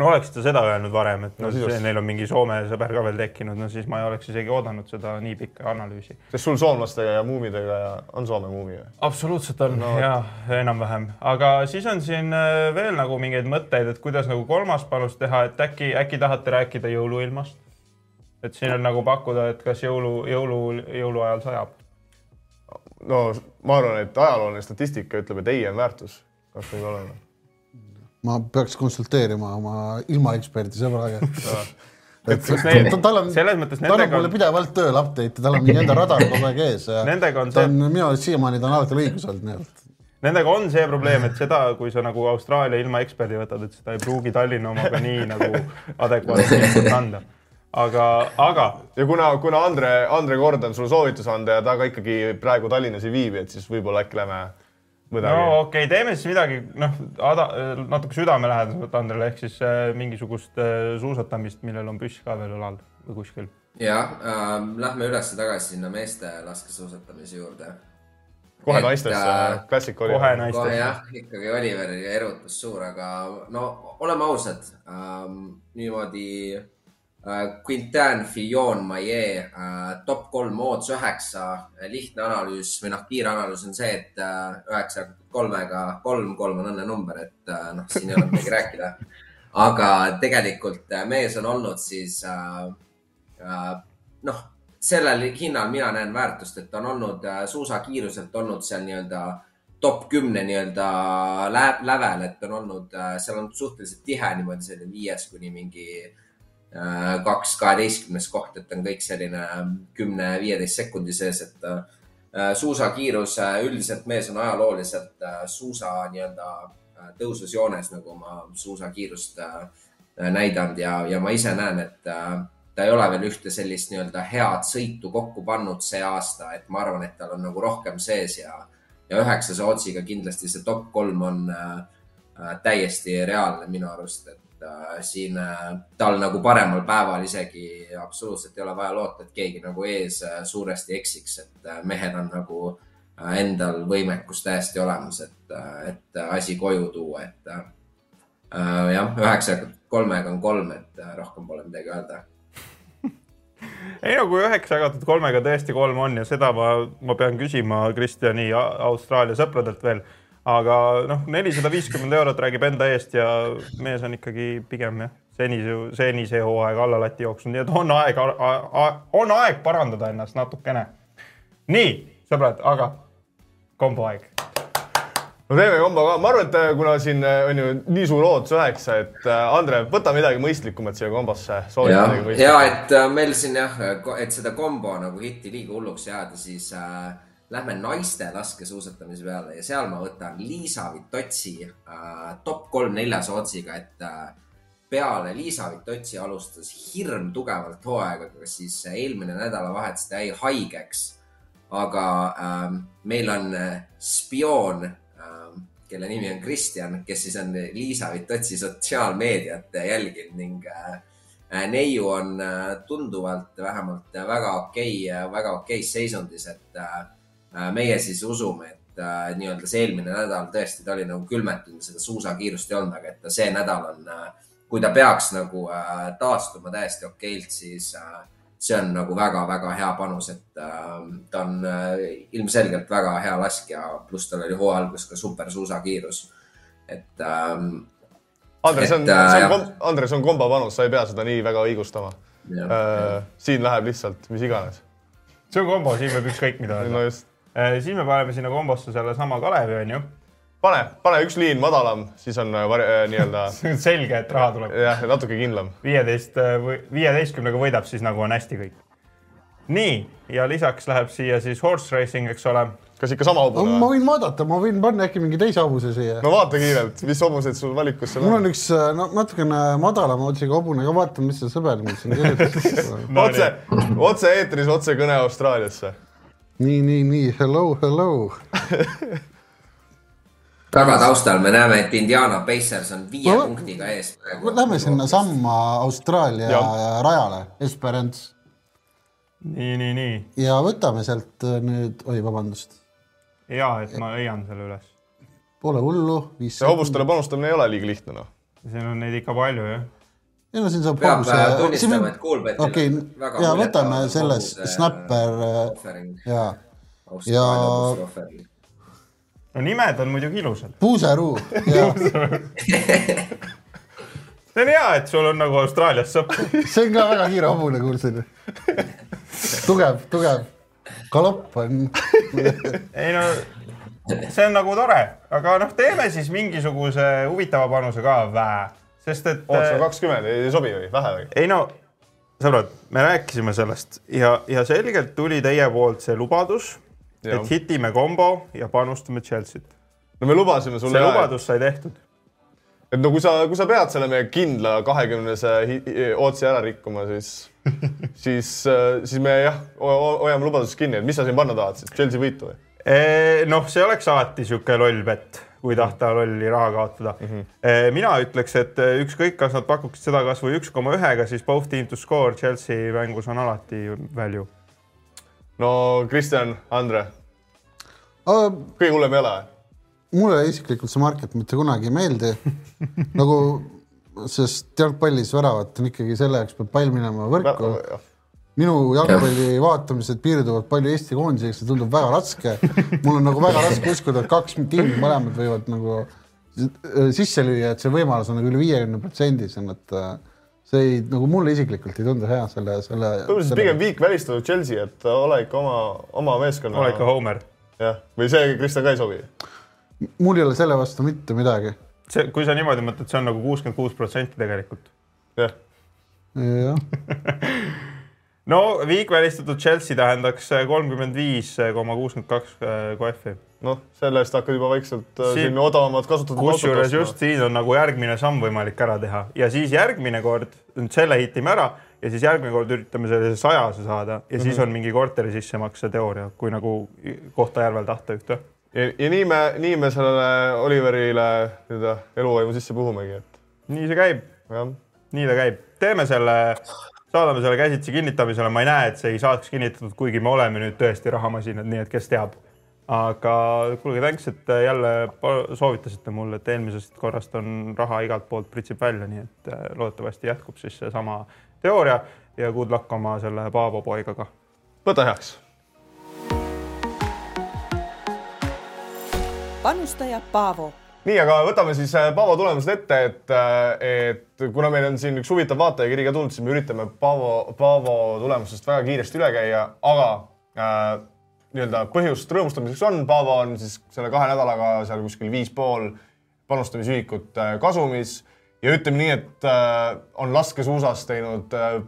no oleks ta seda öelnud varem, et no, no see, neil on mingi Soome sõber ka veel tekkinud, no siis ma ei oleks isegi oodanud seda nii pikka analüüsi. sest sul soomlastega ja muumidega ja on Soome muumi või? absoluutselt on no, ja enam-vähem, aga siis on siin äh, veel nagu mingeid mõtteid, et kuidas nagu kolmas panus teha, et äkki, äkki tahate rääkida jõuluilmast? et siin on nagu pakkuda, et kas jõulu, jõulu, jõuluajal sajab? no ma arvan, et ajalooline statistika ütleb, et ei on väärtus, kas võib olema ma peaks konsulteerima oma ilmaeksperdi sõbraga et need, tal on, selles mõttes ta annab mulle pidevalt tööl update'i, tal on mingi enda radar kogu aeg ees ja nendega on see. ta on minu arust siiamaani ta on alati õigus olnud, nii et. Nendega on see probleem, et seda, kui sa nagu Austraalia ilmaeksperdi võtad, et seda ei pruugi Tallinna omaga nii nagu adekvaatselt anda. aga, aga. ja kuna, kuna Andre, Andre Kord on sulle soovituse anda ja ta ka ikkagi praegu Tallinnas ei viibi, et siis võib-olla äkki lähme midagi. no okei okay,, teeme siis midagi, noh, natuke südamelähedasemat Andrele ehk siis äh, mingisugust äh, suusatamist, millel on püss ka veel õlal või kuskil. ja äh,, lähme üles tagasi sinna meeste laskesuusatamise juurde. kohe naistesse äh,, klassik oli. kohe naistesse. kohe jah, ikkagi Oliveri erutus suur, aga no oleme ausad ähm,, niimoodi Äh, Quintin Fillon, Maie, äh, top kolm ootus üheksa, lihtne analüüs või noh, kiire analüüs on see, et äh, üheksa kolmega, kolm, kolm on õnnenumber, et noh, siin ei ole midagi rääkida. aga tegelikult mees on olnud siis noh, sellel hinnal mina näen väärtust, et on olnud suusakiiruselt olnud seal nii-öelda top kümne nii-öelda lävel, et on olnud, seal on suhteliselt tihe niimoodi selline viies kuni mingi Äh, kaks kaheteistkümnes koht, et on kõik selline kümne-viieteist sekundi sees, et äh, suusakiirus üldiselt mees on ajalooliselt äh, suusa nii-öelda tõususjoones, nagu ma suusakiirust näidanud ja, ja ma ise näen, et ta ei ole veel ühte sellist nii-öelda head sõitu kokku pannud see aasta, et ma arvan, et tal on nagu rohkem sees ja, ja üheksase otsiga kindlasti see top kolm on äh, täiesti reaalne minu arust, et äh, siin äh, tal nagu paremal päeval isegi absoluutselt ei ole vaja loota, et keegi nagu ees äh, suuresti eksiks, et äh, mehed on nagu äh, endal võimekus täiesti olemas, et äh,, et asi koju tuua, et äh, äh jah, üheksa kolmega on kolm, et äh, rohkem pole midagi öelda. Ei no kui üheksa jagatud kolmega tõesti kolm on ja seda ma, ma pean küsima Kristjani Austraalia sõpradelt veel aga noh, nelisada viiskümmend eurot räägib enda eest ja mees on ikkagi pigem jah, senise, senise hooaega alla lati jooksnud, nii et on aeg, on aeg parandada ennast natukene. nii, sõbrad, aga kombo aeg. no teeme kombo ka, ma arvan, et äh, kuna siin äh, on ju nii suur ootus üheksa, et äh, Andre, võta midagi mõistlikumat siia kombosse. ja, ja et meil siin jah, et seda kombo nagu hitti liiga hulluks jääda, siis äh, lähme naiste laskesuusatamise peale ja seal ma võtan Liisa Vitotsi äh, top kolm neljas otsiga, et äh, peale Liisa Vitotsi alustas hirm tugevalt hooaega, siis eelmine nädalavahetus ta jäi haigeks. aga äh, meil on äh, spioon äh,, kelle nimi on Kristjan, kes siis on Liisa Vitotsi sotsiaalmeediat jälginud ning äh, neiu on äh, tunduvalt vähemalt väga okei okay,, väga okeis seisundis, et äh, Äh, meie siis usume, et äh, nii-öelda see eelmine nädal tõesti ta oli nagu külmetunud, seda suusakiirust ei olnud, aga et ta see nädal on, äh, kui ta peaks nagu taastuma täiesti okeilt, siis see on nagu väga-väga hea panus, et ta on ilmselgelt väga hea laskja, pluss tal oli hooaja alguses ka supersuusakiirus, et ähm, Andre, see on, see on, Andre, see on kombo panus, sa ei pea seda nii väga õigustama. siin läheb lihtsalt mis iganes. see on kombo, siin võib ükskõik mida öelda. no just Äh, siis me paneme sinna kombosse sellesama Kalevi, onju. pane, pane üks liin madalam, siis on äh, äh nii-öelda selge, et raha tuleb. jah, natuke kindlam. viieteist või viieteistkümnega võidab, siis nagu on hästi kõik. nii, ja lisaks läheb siia siis horse racing, eks ole. kas ikka sama hobune? ma võin vaadata, ma võin panna äkki mingi teise hobuse siia. no vaata kiirelt, mis hobuseid sul valikusse mul on üks no, natukene madalama otsiga hobune, aga vaatan, mis see sõber mul siin kirjutas no, otse, otse eetris, otsekõne Austraaliasse nii, nii, nii, hello, hello tagataustal me näeme, et Indiana Pacers on viie no, punktiga ees. Lähme sinnasamma Austraalia ja. rajale, Esperance. nii, nii, nii. ja võtame sealt äh, nüüd, oi, vabandust. ja, et ma leian selle üles. Pole hullu. see hobustele panustamine ei ole liiga lihtne, noh. siin on neid ikka palju, jah ei no siin saab peab pause. Äh, tunnistama, et Kuulbetil okay, on väga ja võtame selles snapper ja, ja. no nimed on muidugi ilusad. puuseruu, see on hea, et sul on nagu Austraalias sõpru see on ka väga kiire hobune, kuulsin. tugev, tugev. galopp on ei no, see on nagu tore, aga noh, teeme siis mingisuguse huvitava panuse ka vää sest et. oota, äh, kakskümmend ei sobi või, vähe või? ei no, sõbrad, me rääkisime sellest ja, ja selgelt tuli teie poolt see lubadus, et hitime kombo ja panustame Chelsea't. no me lubasime sulle. see lubadus sai tehtud. et no kui sa, kui sa pead selle meie kindla kahekümnese otsi ära rikkuma, siis siis, äh, siis me jah, hoiame lubadusest kinni, et mis sa siin panna tahad siis, Chelsea võitu või? noh, see oleks alati sihuke loll pett kui tahta lolli raha kaotada mm. -hmm. mina ütleks, et eh, ükskõik, kas nad pakuksid seda kasvõi üks koma ühega, siis both team to score Chelsea mängus on alati value. no Kristjan, Andre uh,. kõige hullem ei ole? mulle isiklikult see market mitte kunagi ei meeldi nagu, sest jalgpallis väravat on ikkagi selle jaoks peab pall minema võrku minu jalgpalli vaatamised piirduvad palju Eesti koondisega, see tundub väga raske. mul on nagu väga raske uskuda, et kaks tiimi mõlemad võivad nagu sisse lüüa, et see võimalus on nagu üle viiekümne protsendisem, et äh, see ei, nagu mulle isiklikult ei tundu hea selle, selle. võib-olla siis pigem viik välistatud Chelsea, et ole ikka oma, oma meeskonna. ole ikka Homer. jah, või see Kristjan ka ei sobi? mul ei ole selle vastu mitte midagi. see, kui sa niimoodi mõtled, see on nagu kuuskümmend kuus protsenti tegelikult. jah. jah no viik välistatud Chelsea tähendaks kolmkümmend viis koma kuuskümmend kaks kohvi. noh, selle eest hakkad juba vaikselt äh, siin odavamat kasutatud. kusjuures just siin on nagu järgmine samm võimalik ära teha ja siis järgmine kord, nüüd selle hitime ära ja siis järgmine kord üritame selle sajase saada ja mm -hmm. siis mhm. on mingi korteri sissemakse teooria, kui nagu Kohtla-Järvel tahta ühte. ja, ja nii me, nii me sellele Oliverile nii-öelda eluvaimu sisse puhumegi, et. nii see käib. nii ta käib, teeme selle saadame selle käsitsi kinnitamisele, ma ei näe, et see ei saaks kinnitatud, kuigi me oleme nüüd tõesti rahamasinad, nii et kes teab. aga kuulge, thanks, et jälle soovitasite mulle, et eelmisest korrast on raha igalt poolt pritsib välja, nii et äh, loodetavasti jätkub siis seesama teooria ja good luck oma selle Paavo poiga ka. võta heaks. panustaja Paavo nii, aga võtame siis äh, Paavo tulemused ette, et, äh, et kuna meil on siin üks huvitav vaatajakiri ka tulnud, siis me üritame Paavo, Paavo tulemustest väga kiiresti üle käia, aga äh, nii-öelda põhjust rõõmustamiseks on, Paavo on siis selle kahe nädalaga seal kuskil viis pool panustamisühikut äh, kasumis ja ütleme nii, et äh, on laskesuusas teinud äh,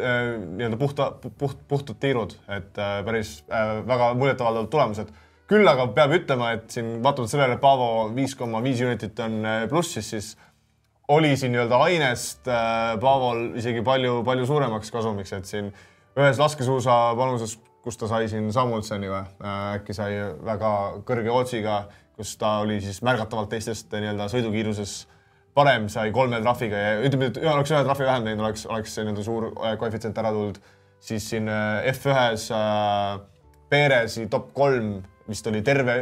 äh, nii-öelda puhta, puht, puhtad tiirud, et äh, päris äh, väga muljetavaldavad tulemused. Küll aga peab ütlema, et siin vaatamata sellele, et Paavo viis koma viis unitit on äh, plussis, siis oli siin nii-öelda ainest äh, Paavol isegi palju, palju suuremaks kasumiks, et siin ühes laskesuusa panuses, kus ta sai siin Samuelsoni või äh, äkki sai väga kõrge ootsiga, kus ta oli siis märgatavalt teistest nii-öelda sõidukiiruses parem, sai kolme trahviga ja ütleme, et oleks ühe trahvi vähem teinud, oleks, oleks see nii-öelda suur koefitsient ära tulnud. siis siin äh, F1-s äh, Perezi top kolm vist oli terve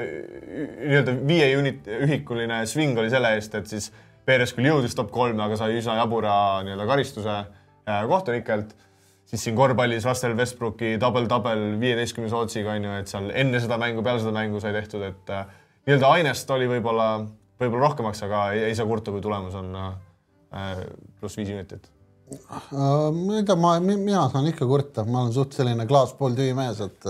nii-öelda viie unit ühikuline sving oli selle eest, et siis Perez küll jõudis top kolme, aga sai üsna jabura nii-öelda karistuse äh, kohtunikelt. siis siin korvpallis Russell Westbrooki double-double viieteistkümnes ootsiga on ju, et seal enne seda mängu, peale seda mängu sai tehtud, et äh, nii-öelda ainest oli võib-olla, võib-olla rohkemaks, aga ei, ei saa kurta, kui tulemus on äh, pluss viis ma ei tea, ma, mina saan ikka kurta, ma olen suht selline klaas pooltühi mees, et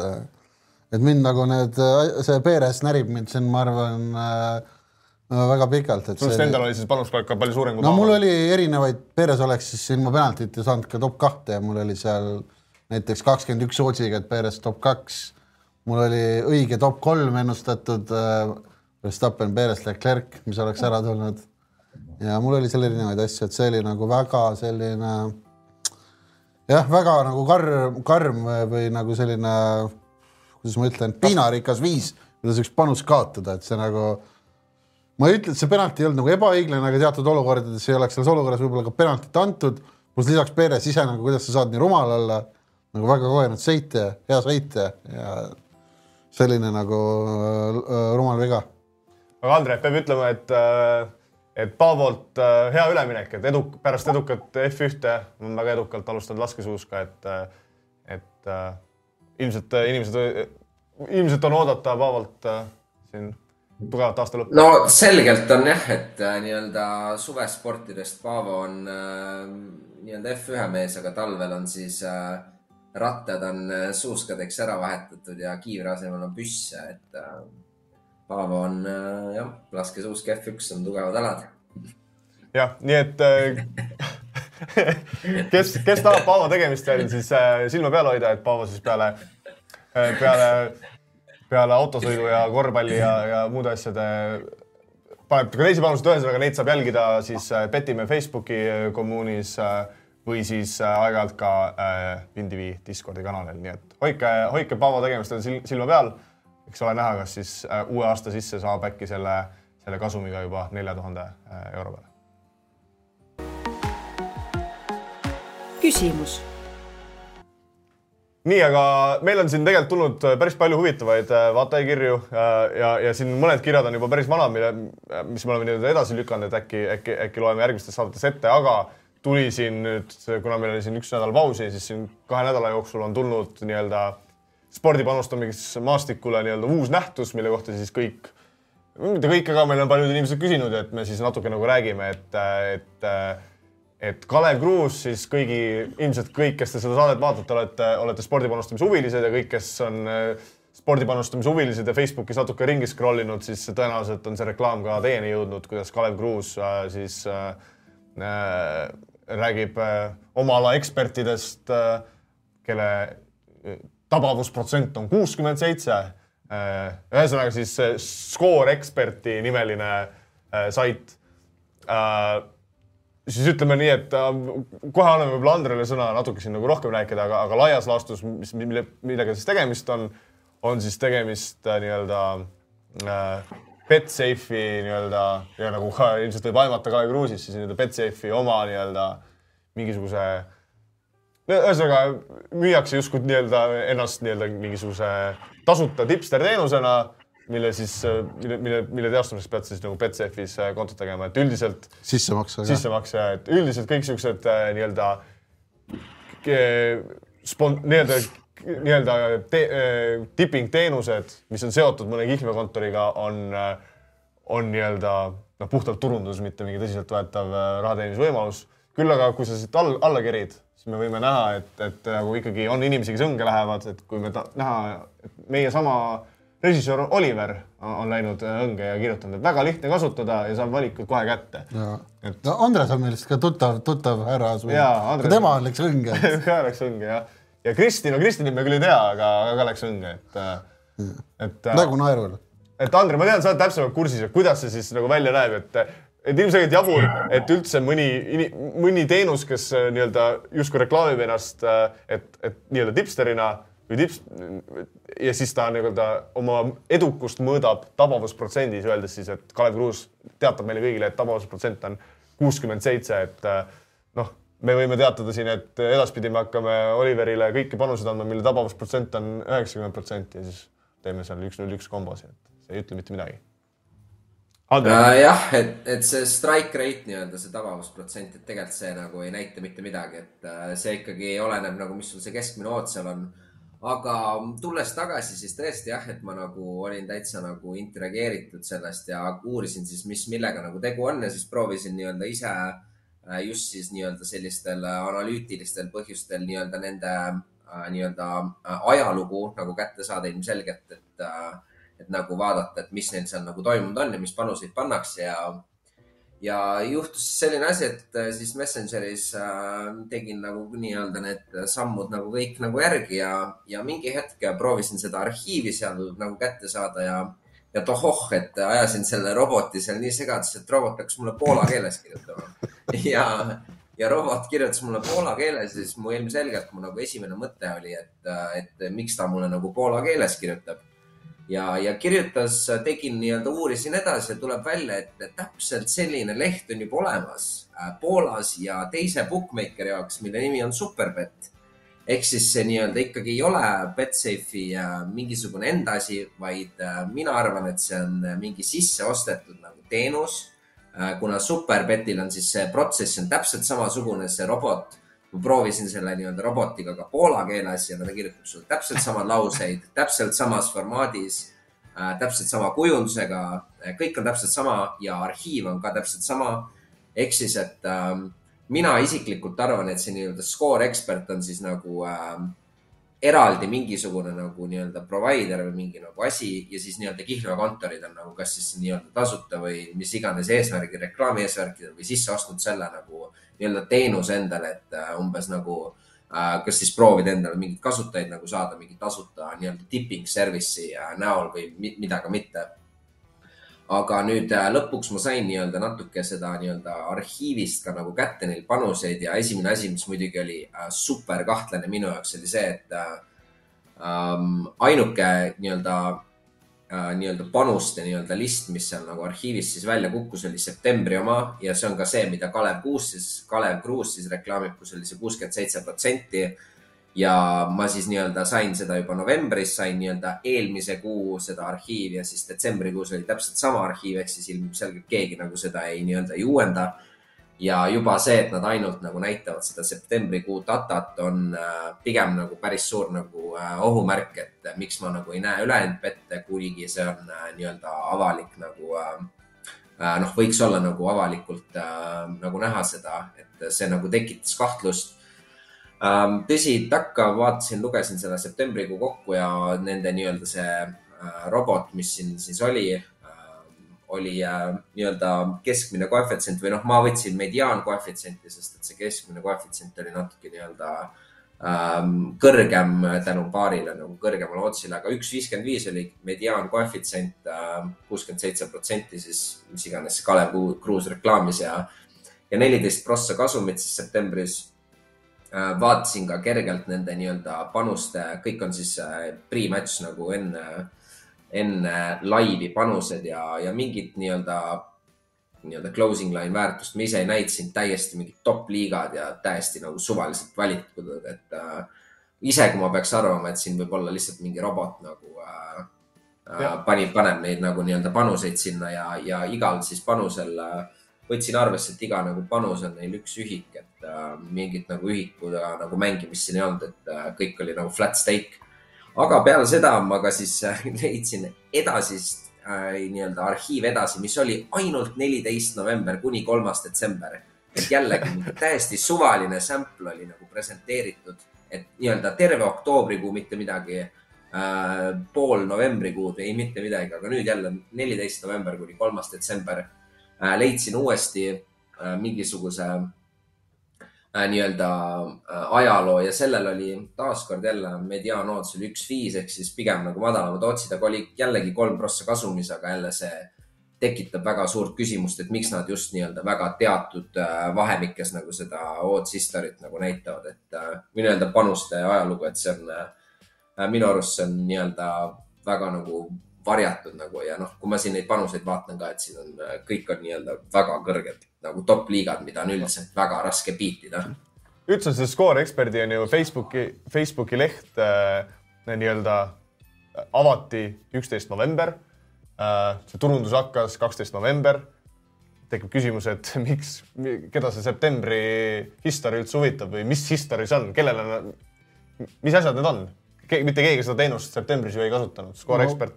et mind nagu need, see Perez närib mind siin, ma arvan äh, väga pikalt, et see endal oli siis panus ka palju suurem kui no mul oli erinevaid, Perez oleks siis ilma penaltit ju saanud ka top kahte ja mul oli seal näiteks kakskümmend üks Sootsiga, et Perez top kaks. mul oli õige top kolm ennustatud äh, Verstappen, Perez, Leclerc, mis oleks ära tulnud. ja mul oli seal erinevaid asju, et see oli nagu väga selline jah, väga nagu karm, karm või nagu selline, kuidas ma ütlen, piinarikas viis, kuidas üks panus kaotada, et see nagu ma ei ütle, et see penalti ei olnud nagu ebaõiglane, aga teatud olukordades ei oleks selles olukorras võib-olla ka penaltit antud. pluss lisaks Perez ise nagu, kuidas sa saad nii rumal olla, nagu väga kogenud sõitja, hea sõitja ja selline nagu äh, rumal viga. aga Andre, peab ütlema, et, äh, et Paavolt äh, hea üleminek, et eduk-, pärast edukat F1-te on väga edukalt alustanud laskesuuska, et, äh, et äh, ilmselt äh, inimesed, ilmselt on oodata Paavolt äh, siin tugevat aasta lõppu. no selgelt on jah, et äh, nii-öelda suvesportidest Paavo on äh, nii-öelda F1 mees, aga talvel on siis äh, rattad on äh, suuskadeks ära vahetatud ja kiivri asemel on püsse, et äh, Paavo on äh, jah, laskesuusk F1 on tugevad alad. jah, nii et äh, kes, kes tahab Paavo tegemist veel, siis äh, silma peal hoida, et Paavo siis peale, peale, peale autosõidu ja korvpalli ja, ja muude asjade paneb ka teisi panuseid, ühesõnaga neid saab jälgida siis äh, Petimäe Facebooki äh, kommuunis äh, või siis äh, aeg-ajalt ka äh, Vindivi Discordi kanalil, nii et hoidke, hoidke Paavo tegemistel sil silma peal. eks ole näha, kas siis äh, uue aasta sisse saab äkki selle, selle kasumiga juba nelja tuhande äh, euro peale. Küsimus. Nii, aga meil on siin tegelikult tulnud äh, päris palju huvitavaid äh, vaatajakirju ja, ja siin mõned kirjad on juba päris vanad, mille, mis me oleme nii-öelda edasi lükanud, et äkki, äkki, äkki loeme järgmistes saadetes ette, aga tuli siin nüüd, kuna meil oli siin üks nädal pausi, siis siin kahe nädala jooksul on tulnud nii-öelda spordipanustamismaastikule nii-öelda uus nähtus, mille kohta siis kõik, mitte kõik, aga meil on paljud inimesed küsinud, et me siis natuke nagu räägime, et, et et Kalev Kruus siis kõigi, ilmselt kõik, kes te seda saadet vaatate, olete, olete spordipanustamise huvilised ja kõik, kes on äh, spordipanustamise huvilised ja Facebookis natuke ringi scroll inud, siis tõenäoliselt on see reklaam ka teieni jõudnud, kuidas Kalev Kruus äh, siis äh, äh, räägib äh, oma ala ekspertidest äh,, kelle tabavusprotsent on kuuskümmend seitse. ühesõnaga siis Score Experti nimeline sait siis ütleme nii, et äh, kohe anname võib-olla Andrele sõna natuke siin nagu rohkem rääkida, aga, aga laias laastus, mis, mille, millega siis tegemist on, on siis tegemist äh, nii-öelda äh, Betsafe'i nii-öelda ja nagu ka ilmselt võib aimata Kalev Kruusis, siis nii-öelda Betsafe'i oma nii-öelda mingisuguse no ühesõnaga müüakse justkui nii-öelda ennast nii-öelda mingisuguse tasuta tipster teenusena, mille siis, mille, mille, mille teostamiseks pead siis nagu Betsafe'is kontot tegema, et üldiselt sissemakse. sissemakse, et üldiselt kõik siuksed äh, nii-öelda spon-, nii-öelda, nii-öelda te, äh, tipping teenused, mis on seotud mõne kihlveokontoriga, on, äh, on nii-öelda noh, puhtalt turundus, mitte mingi tõsiseltvõetav raha teenimisvõimalus. küll aga, kui sa siit all, alla kerid, siis me võime näha, et, et nagu ikkagi on inimesi, kes õnge lähevad, et kui me ta, näha, et meie sama režissöör Oliver on, läinud õnge ja kirjutanud, et väga lihtne kasutada ja saab valikud kohe kätte. Et... no Andres on meil vist ka tuttav, tuttav härra. Andres... tema läks õnge ka läks õnge jah. ja Kristi, no Kristinit me küll ei tea, aga, aga ka läks õnge, et, et. nagu naerul. et Andre, ma tean, sa oled täpsemalt kursis, et kuidas see siis nagu välja näeb, et et ilmselgelt jabur, et üldse mõni, mõni teenus, kes nii-öelda justkui reklaamib ennast, et, et nii-öelda tipsterina või tips ja siis ta nii-öelda oma edukust mõõdab tabavusprotsendis, öeldes siis, et Kalev Kruus teatab meile kõigile, et tabavusprotsent on kuuskümmend seitse, et noh, me võime teatada siin, et edaspidi me hakkame Oliverile kõiki panuseid andma, mille tabavusprotsent on üheksakümmend protsenti ja siis teeme seal üks-null üks kombosi, et see ei ütle mitte midagi. Uh, jah, et, et see strike rate nii-öelda, see tabavusprotsent, et tegelikult see nagu ei näita mitte midagi, et uh, see ikkagi oleneb nagu, mis sul see keskmine oot seal on aga tulles tagasi, siis tõesti jah, et ma nagu olin täitsa nagu interageeritud sellest ja uurisin siis, mis, millega nagu tegu on ja siis proovisin nii-öelda ise äh, just siis nii-öelda sellistel äh, analüütilistel põhjustel nii-öelda nende äh, nii-öelda ajalugu nagu kätte saada ilmselgelt, et, et nagu vaadata, et mis neil seal nagu toimunud on ja mis panuseid pannakse ja ja juhtus selline asi, et äh, siis Messengeris äh, tegin nagu nii-öelda need sammud nagu kõik nagu järgi ja, ja mingi hetk proovisin seda arhiivi seal nagu kätte saada ja, ja tohoh, et ajasin selle roboti seal nii segadusse, et robot hakkas mulle poola keeles kirjutama. ja, ja robot kirjutas mulle poola keeles ja siis mu ilmselgelt mu nagu esimene mõte oli, et, et miks ta mulle nagu poola keeles kirjutab ja, ja kirjutas, tegin nii-öelda, uurisin edasi ja tuleb välja, et täpselt selline leht on juba olemas äh, Poolas ja teise bookmakeri jaoks, mille nimi on Superbet. ehk siis see nii-öelda ikkagi ei ole Betsafe'i äh, mingisugune enda asi, vaid äh, mina arvan, et see on mingi sisse ostetud nagu teenus. kuna Superbetil on siis see protsess on täpselt samasugune, see robot ma proovisin selle nii-öelda robotiga ka poola keeles ja ta kirjutab sulle täpselt samad lauseid, täpselt samas formaadis äh,, täpselt sama kujundusega. kõik on täpselt sama ja arhiiv on ka täpselt sama. ehk siis, et äh, mina isiklikult arvan, et see nii-öelda score expert on siis nagu äh, eraldi mingisugune nagu nii-öelda provider või mingi nagu asi ja siis nii-öelda kihlveokontorid on nagu kas siis nii-öelda tasuta või mis iganes eesmärgil, reklaami eesmärkidel või sisse ostnud selle nagu äh, nii-öelda teenuse endale, et äh, umbes nagu äh, kas siis proovida endale mingeid kasutajaid nagu saada mingi tasuta nii-öelda tipping service'i äh, näol või mida ka mitte. aga nüüd lõpuks ma sain nii-öelda natuke seda nii-öelda arhiivist ka nagu kätte neil panuseid ja esimene asi, mis muidugi oli super kahtlane minu jaoks, oli see, et ähm, ainuke nii-öelda nii-öelda panuste nii-öelda list, mis seal nagu arhiivis siis välja kukkus, oli septembri oma ja see on ka see, mida Kalev Kuus siis, Kalev Kruus siis reklaamib, kus oli see kuuskümmend seitse protsenti. ja ma siis nii-öelda sain seda juba novembris, sain nii-öelda eelmise kuu seda arhiivi ja siis detsembrikuus oli täpselt sama arhiiv, ehk siis ilmselgelt keegi nagu seda ei nii-öelda ei uuenda ja juba see, et nad ainult nagu näitavad seda septembrikuu datat, on äh, pigem nagu päris suur nagu äh, ohumärk, et äh, miks ma nagu ei näe ülejäänud pette, kuigi see on nii-öelda avalik nagu noh, võiks olla nagu avalikult nagu näha seda, et see nagu tekitas kahtlust. Ähm, tõsi, takka vaatasin, lugesin selle septembrikuu kokku ja nende nii-öelda see robot, mis siin siis oli oli äh, nii-öelda keskmine koefitsient või noh, ma võtsin mediaankoefitsienti, sest et see keskmine koefitsient oli natuke nii-öelda ähm, kõrgem tänu paarile nagu kõrgemale otsile, aga üks viiskümmend viis oli mediaankoefitsient äh,, kuuskümmend seitse protsenti siis, mis iganes Kalev Kruus reklaamis ja, ja neliteist prossa kasumit siis septembris äh,. vaatasin ka kergelt nende nii-öelda panuste, kõik on siis äh, pre-match nagu enne äh, enne laivi panused ja, ja mingit nii-öelda, nii-öelda closing line väärtust. Me ise ei näinud siin täiesti mingid top liigad ja täiesti nagu suvaliselt valitud, et äh, ise, kui ma peaks arvama, et siin võib olla lihtsalt mingi robot nagu äh, äh, pani, paneb neid nagu nii-öelda panuseid sinna ja, ja igal siis panusel äh, võtsin arvesse, et iga nagu panus on neil üks ühik, et äh, mingit nagu ühikuga nagu mängimist siin ei olnud, et äh, kõik oli nagu flat stake aga peale seda ma ka siis äh, leidsin edasist äh, nii-öelda arhiiv edasi, mis oli ainult neliteist november kuni kolmas detsember. et jällegi täiesti suvaline sample oli nagu presenteeritud, et nii-öelda terve oktoobrikuu mitte midagi äh,, pool novembrikuud ei mitte midagi, aga nüüd jälle neliteist november kuni kolmas detsember äh, leidsin uuesti äh, mingisuguse nii-öelda äh, ajaloo ja sellel oli taaskord jälle mediaanoodus oli üks viis ehk siis pigem nagu madalamad otsid, aga oli jällegi kolm prossa kasumis, aga jälle see tekitab väga suurt küsimust, et miks nad just nii-öelda väga teatud äh, vahemikes nagu seda odds history't nagu näitavad, et äh, või nii-öelda panuste ajalugu, et see on äh, minu arust see on nii-öelda väga nagu varjatud nagu ja noh, kui ma siin neid panuseid vaatan ka, et siin on, kõik on nii-öelda väga kõrged nagu top liigad, mida on üldiselt väga raske beatida. üldse see Score Experti on ju Facebooki, Facebooki leht äh, nii-öelda avati üksteist november Äh, see turundus hakkas kaksteist november. tekib küsimus, et miks, keda see septembri history üldse huvitab või mis history see on, kellele, mis asjad need on? mitte keegi seda teenust septembris ju ei kasutanud, Score no.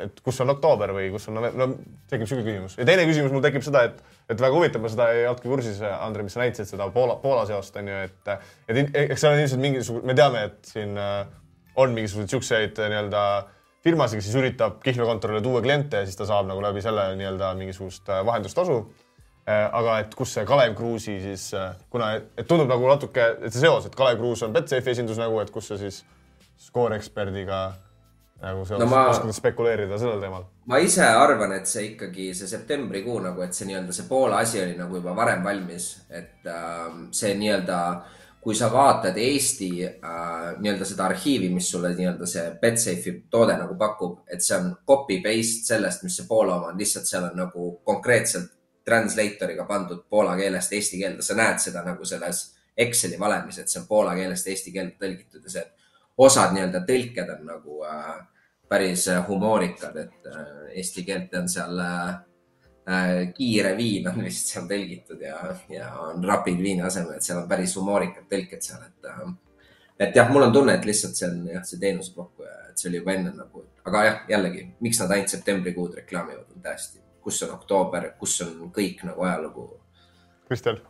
Et kus on oktoober või kus on november, no tekib siuke küsimus. ja teine küsimus mul tekib seda, et, et väga huvitav, ma seda ei olnudki kursis, Andre, mis sa näitasid seda Poola, Poola seost on ju, et, et eks seal on ilmselt mingisugune, me teame, et siin äh, on mingisuguseid nii-öelda äh, firmas, kes siis üritab kihlveokontorile tuua kliente ja siis ta saab nagu läbi selle nii-öelda mingisugust äh, vahendustasu. Äh, aga et kus see Kalev Kruusi siis, äh, kuna, et tundub nagu natuke, et see seos, et Kalev Kruus on Betsafe'i esindus nagu, et kus see siis Score Expertiga nagu seos no, ma... oskad spekuleerida sellel teemal? ma ise arvan, et see ikkagi see septembrikuu nagu, et see nii-öelda see Poola asi oli nagu juba varem valmis, et äh, see nii-öelda kui sa vaatad Eesti äh, nii-öelda seda arhiivi, mis sulle nii-öelda see Betsafe'i toode nagu pakub, et see on copy paste sellest, mis see Poola oma on, lihtsalt seal on nagu konkreetselt translator'iga pandud poola keelest eesti keelde, sa näed seda nagu selles Exceli valemis, et see on poola keelest eesti keelde tõlgitud ja see osad nii-öelda tõlked on nagu äh, päris humoorikad, et äh, eesti keelt on seal äh, Äh, kiire viin on vist seal tõlgitud ja, ja on rapid viini asemel, et seal on päris humoorikad tõlked seal, et. Äh, et jah, mul on tunne, et lihtsalt see on jah, see teenusepakkuja, et see oli juba enne nagu, aga jah, jällegi, miks nad ainult septembrikuud reklaamivad, on täiesti, kus on oktoober, kus on kõik nagu ajalugu. Kristel,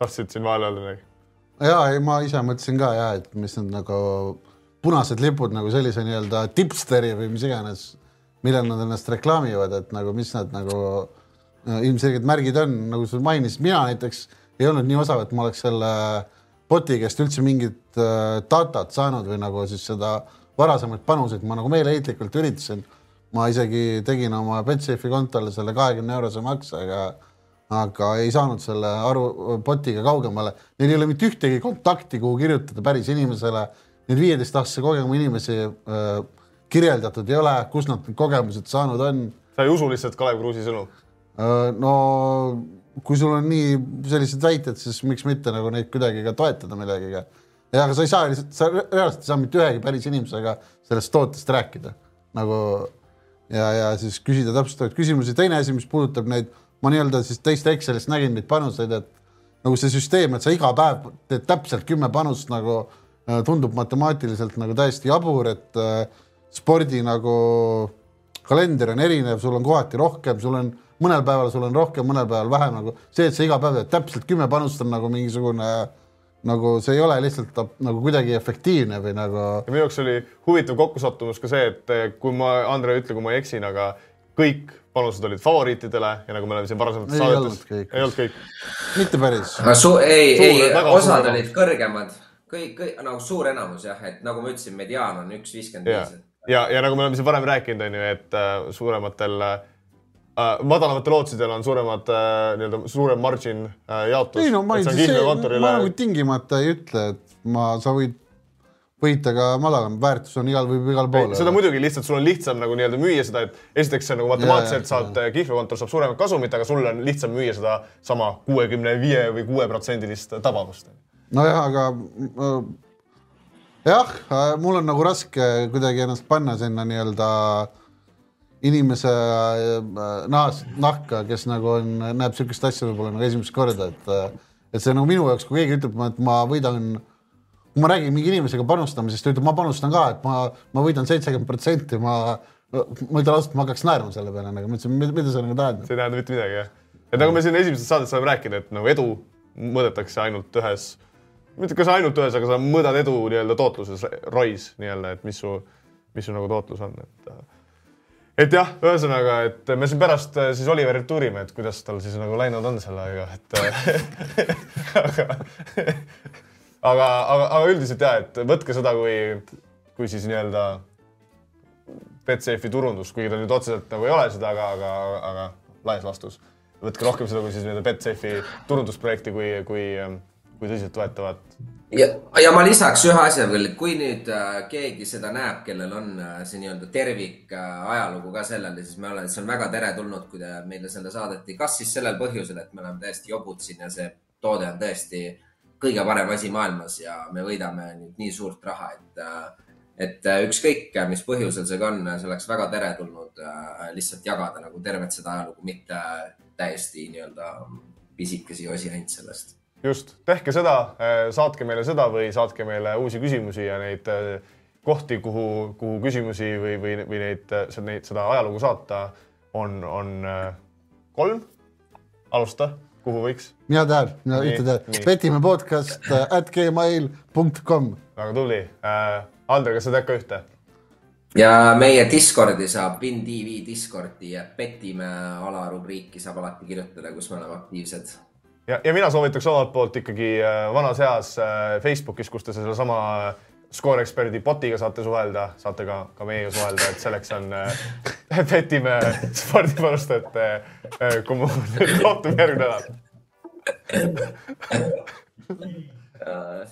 tahtsid siin vahele öelda midagi? ja, ei, ma ise mõtlesin ka ja, et mis need nagu punased lipud nagu sellise nii-öelda tipsteri või mis iganes, millal nad ennast reklaamivad, et nagu mis nad nagu ilmselged märgid on, nagu sa mainisid, mina näiteks ei olnud nii osav, et ma oleks selle bot'i käest üldse mingit äh, datat saanud või nagu siis seda varasemaid panuseid ma nagu meeleheitlikult üritasin. ma isegi tegin oma Betsafe'i kontole selle kahekümne eurose makse, aga, aga ei saanud selle aru bot'iga kaugemale. Neil ei ole mitte ühtegi kontakti, kuhu kirjutada päris inimesele. Neid viieteistaastase kogemusega inimesi äh, kirjeldatud ei ole, kus nad need kogemused saanud on. sa ei usu lihtsalt Kalev Kruusi sõnu? Äh, no kui sul on nii sellised väited, siis miks mitte nagu neid kuidagi ka toetada millegagi. ja aga sa ei saa lihtsalt, sa reaalselt ei saa mitte ühegi päris inimesega sellest tootest rääkida nagu ja, ja siis küsida täpsustavaid küsimusi. teine asi, mis puudutab neid, ma nii-öelda siis teiste Excelist nägin neid panuseid, et nagu see süsteem, et sa iga päev teed täpselt kümme panust nagu tundub matemaatiliselt nagu täiesti jabur, et äh, spordi nagu kalender on erinev, sul on kohati rohkem, sul on mõnel päeval sul on rohkem, mõnel päeval vähem, nagu see, et sa iga päev teed täpselt kümme panust, on nagu mingisugune nagu see ei ole lihtsalt nagu kuidagi efektiivne või nagu. minu jaoks oli huvitav kokkusattumus ka see, et eh, kui ma, Andre, ütle, kui ma eksin, aga kõik panused olid favoriitidele ja nagu me oleme siin varasemalt saadetes, ei olnud kõik. mitte päris. ei, ei, osad olid kõrgemad, kõik, kõik nagu suur enamus jah, et nagu ma ütlesin, mediaan on üks viiskümmend viis. ja, ja nagu me oleme siin varem rääkinud, on ju, et uh, suurematel uh, äh, madalamatel ootsidel on suuremad äh, nii-öelda suurem margin äh, jaotus. ei no ma ei, see, ma nagu tingimata ei ütle, et ma, sa võid võita ka madalam, väärtus on igal, võib igal pool. seda muidugi, lihtsalt sul on lihtsam nagu nii-öelda müüa seda, et esiteks see nagu matemaatiliselt saad, äh, kihlveokontor saab suuremat kasumit, aga sul on lihtsam müüa seda sama kuuekümne viie või kuueprotsendilist tabavust. Nojah, aga jah, mul on nagu raske kuidagi ennast panna sinna nii-öelda inimese äh, nahas, nahka, kes nagu on, näeb niisugust asja võib-olla nagu esimest korda, et äh, et see nagu minu jaoks, kui keegi ütleb, et ma võidan, kui ma räägin mingi inimesega panustamisest, ta ütleb, ma panustan ka, et ma, ma võidan seitsekümmend protsenti, ma, ma ütlen ausalt, ma hakkaks naerma selle peale, nagu ma ütlesin, mida sa nagu tahad? see ei tähenda mitte midagi, jah et nagu me siin esimeses saates oleme rääkinud, et nagu edu mõõdetakse ainult ühes, mitte kas ainult ühes, aga sa mõõdad edu nii-öelda tootluses, ROI-s nii-öelda, et mis su, mis su nagu tootlus on, et et jah, ühesõnaga, et me siin pärast äh, siis Oliverilt uurime, et kuidas tal siis nagu läinud on sellega, et aga, aga, aga, aga üldiselt ja, et võtke seda kui, kui siis nii-öelda Betsafe'i turundust, kuigi ta nüüd otseselt nagu ei ole seda, aga, aga, aga laias laastus. võtke rohkem seda kui siis nii-öelda Betsafe'i turundusprojekti kui, kui, kui tõsiseltvõetavat ja, ja ma lisaks ühe asja veel, kui nüüd äh, keegi seda näeb, kellel on äh, see nii-öelda tervik äh, ajalugu ka sellele, siis me oleme, see on väga teretulnud, kui te meile selle saadeti, kas siis sellel põhjusel, et me oleme täiesti jobud siin ja see toode on tõesti kõige parem asi maailmas ja me võidame nüüd nii suurt raha, et et ükskõik, mis põhjusel see ka on, see oleks väga teretulnud lihtsalt jagada nagu tervet seda ajalugu, mitte täiesti nii-öelda pisikesi osi ainult sellest just, tehke seda, äh, saatke meile seda või saatke meile uusi küsimusi ja neid äh, kohti, kuhu, kuhu küsimusi või, või, või neid, äh, neid, seda ajalugu saata, on, on kolm. alusta, kuhu võiks? mina tean, mina ühte tean. petime podcast at gmail.com. väga tubli äh,. Ander, kas sa tead ka ühte? ja meie Discordi saab, WinTV Discordi ja petime alarubriiki saab alati kirjutada, kus me oleme aktiivsed ja, ja mina soovitaks omalt poolt ikkagi äh, vanas heas äh, Facebookis, kus te sedasama äh, Score Experti botiga saate suhelda, saate ka, ka meiega suhelda, et selleks on äh, petime spordipanustajate äh, kommuun. kohtume järgmine nädal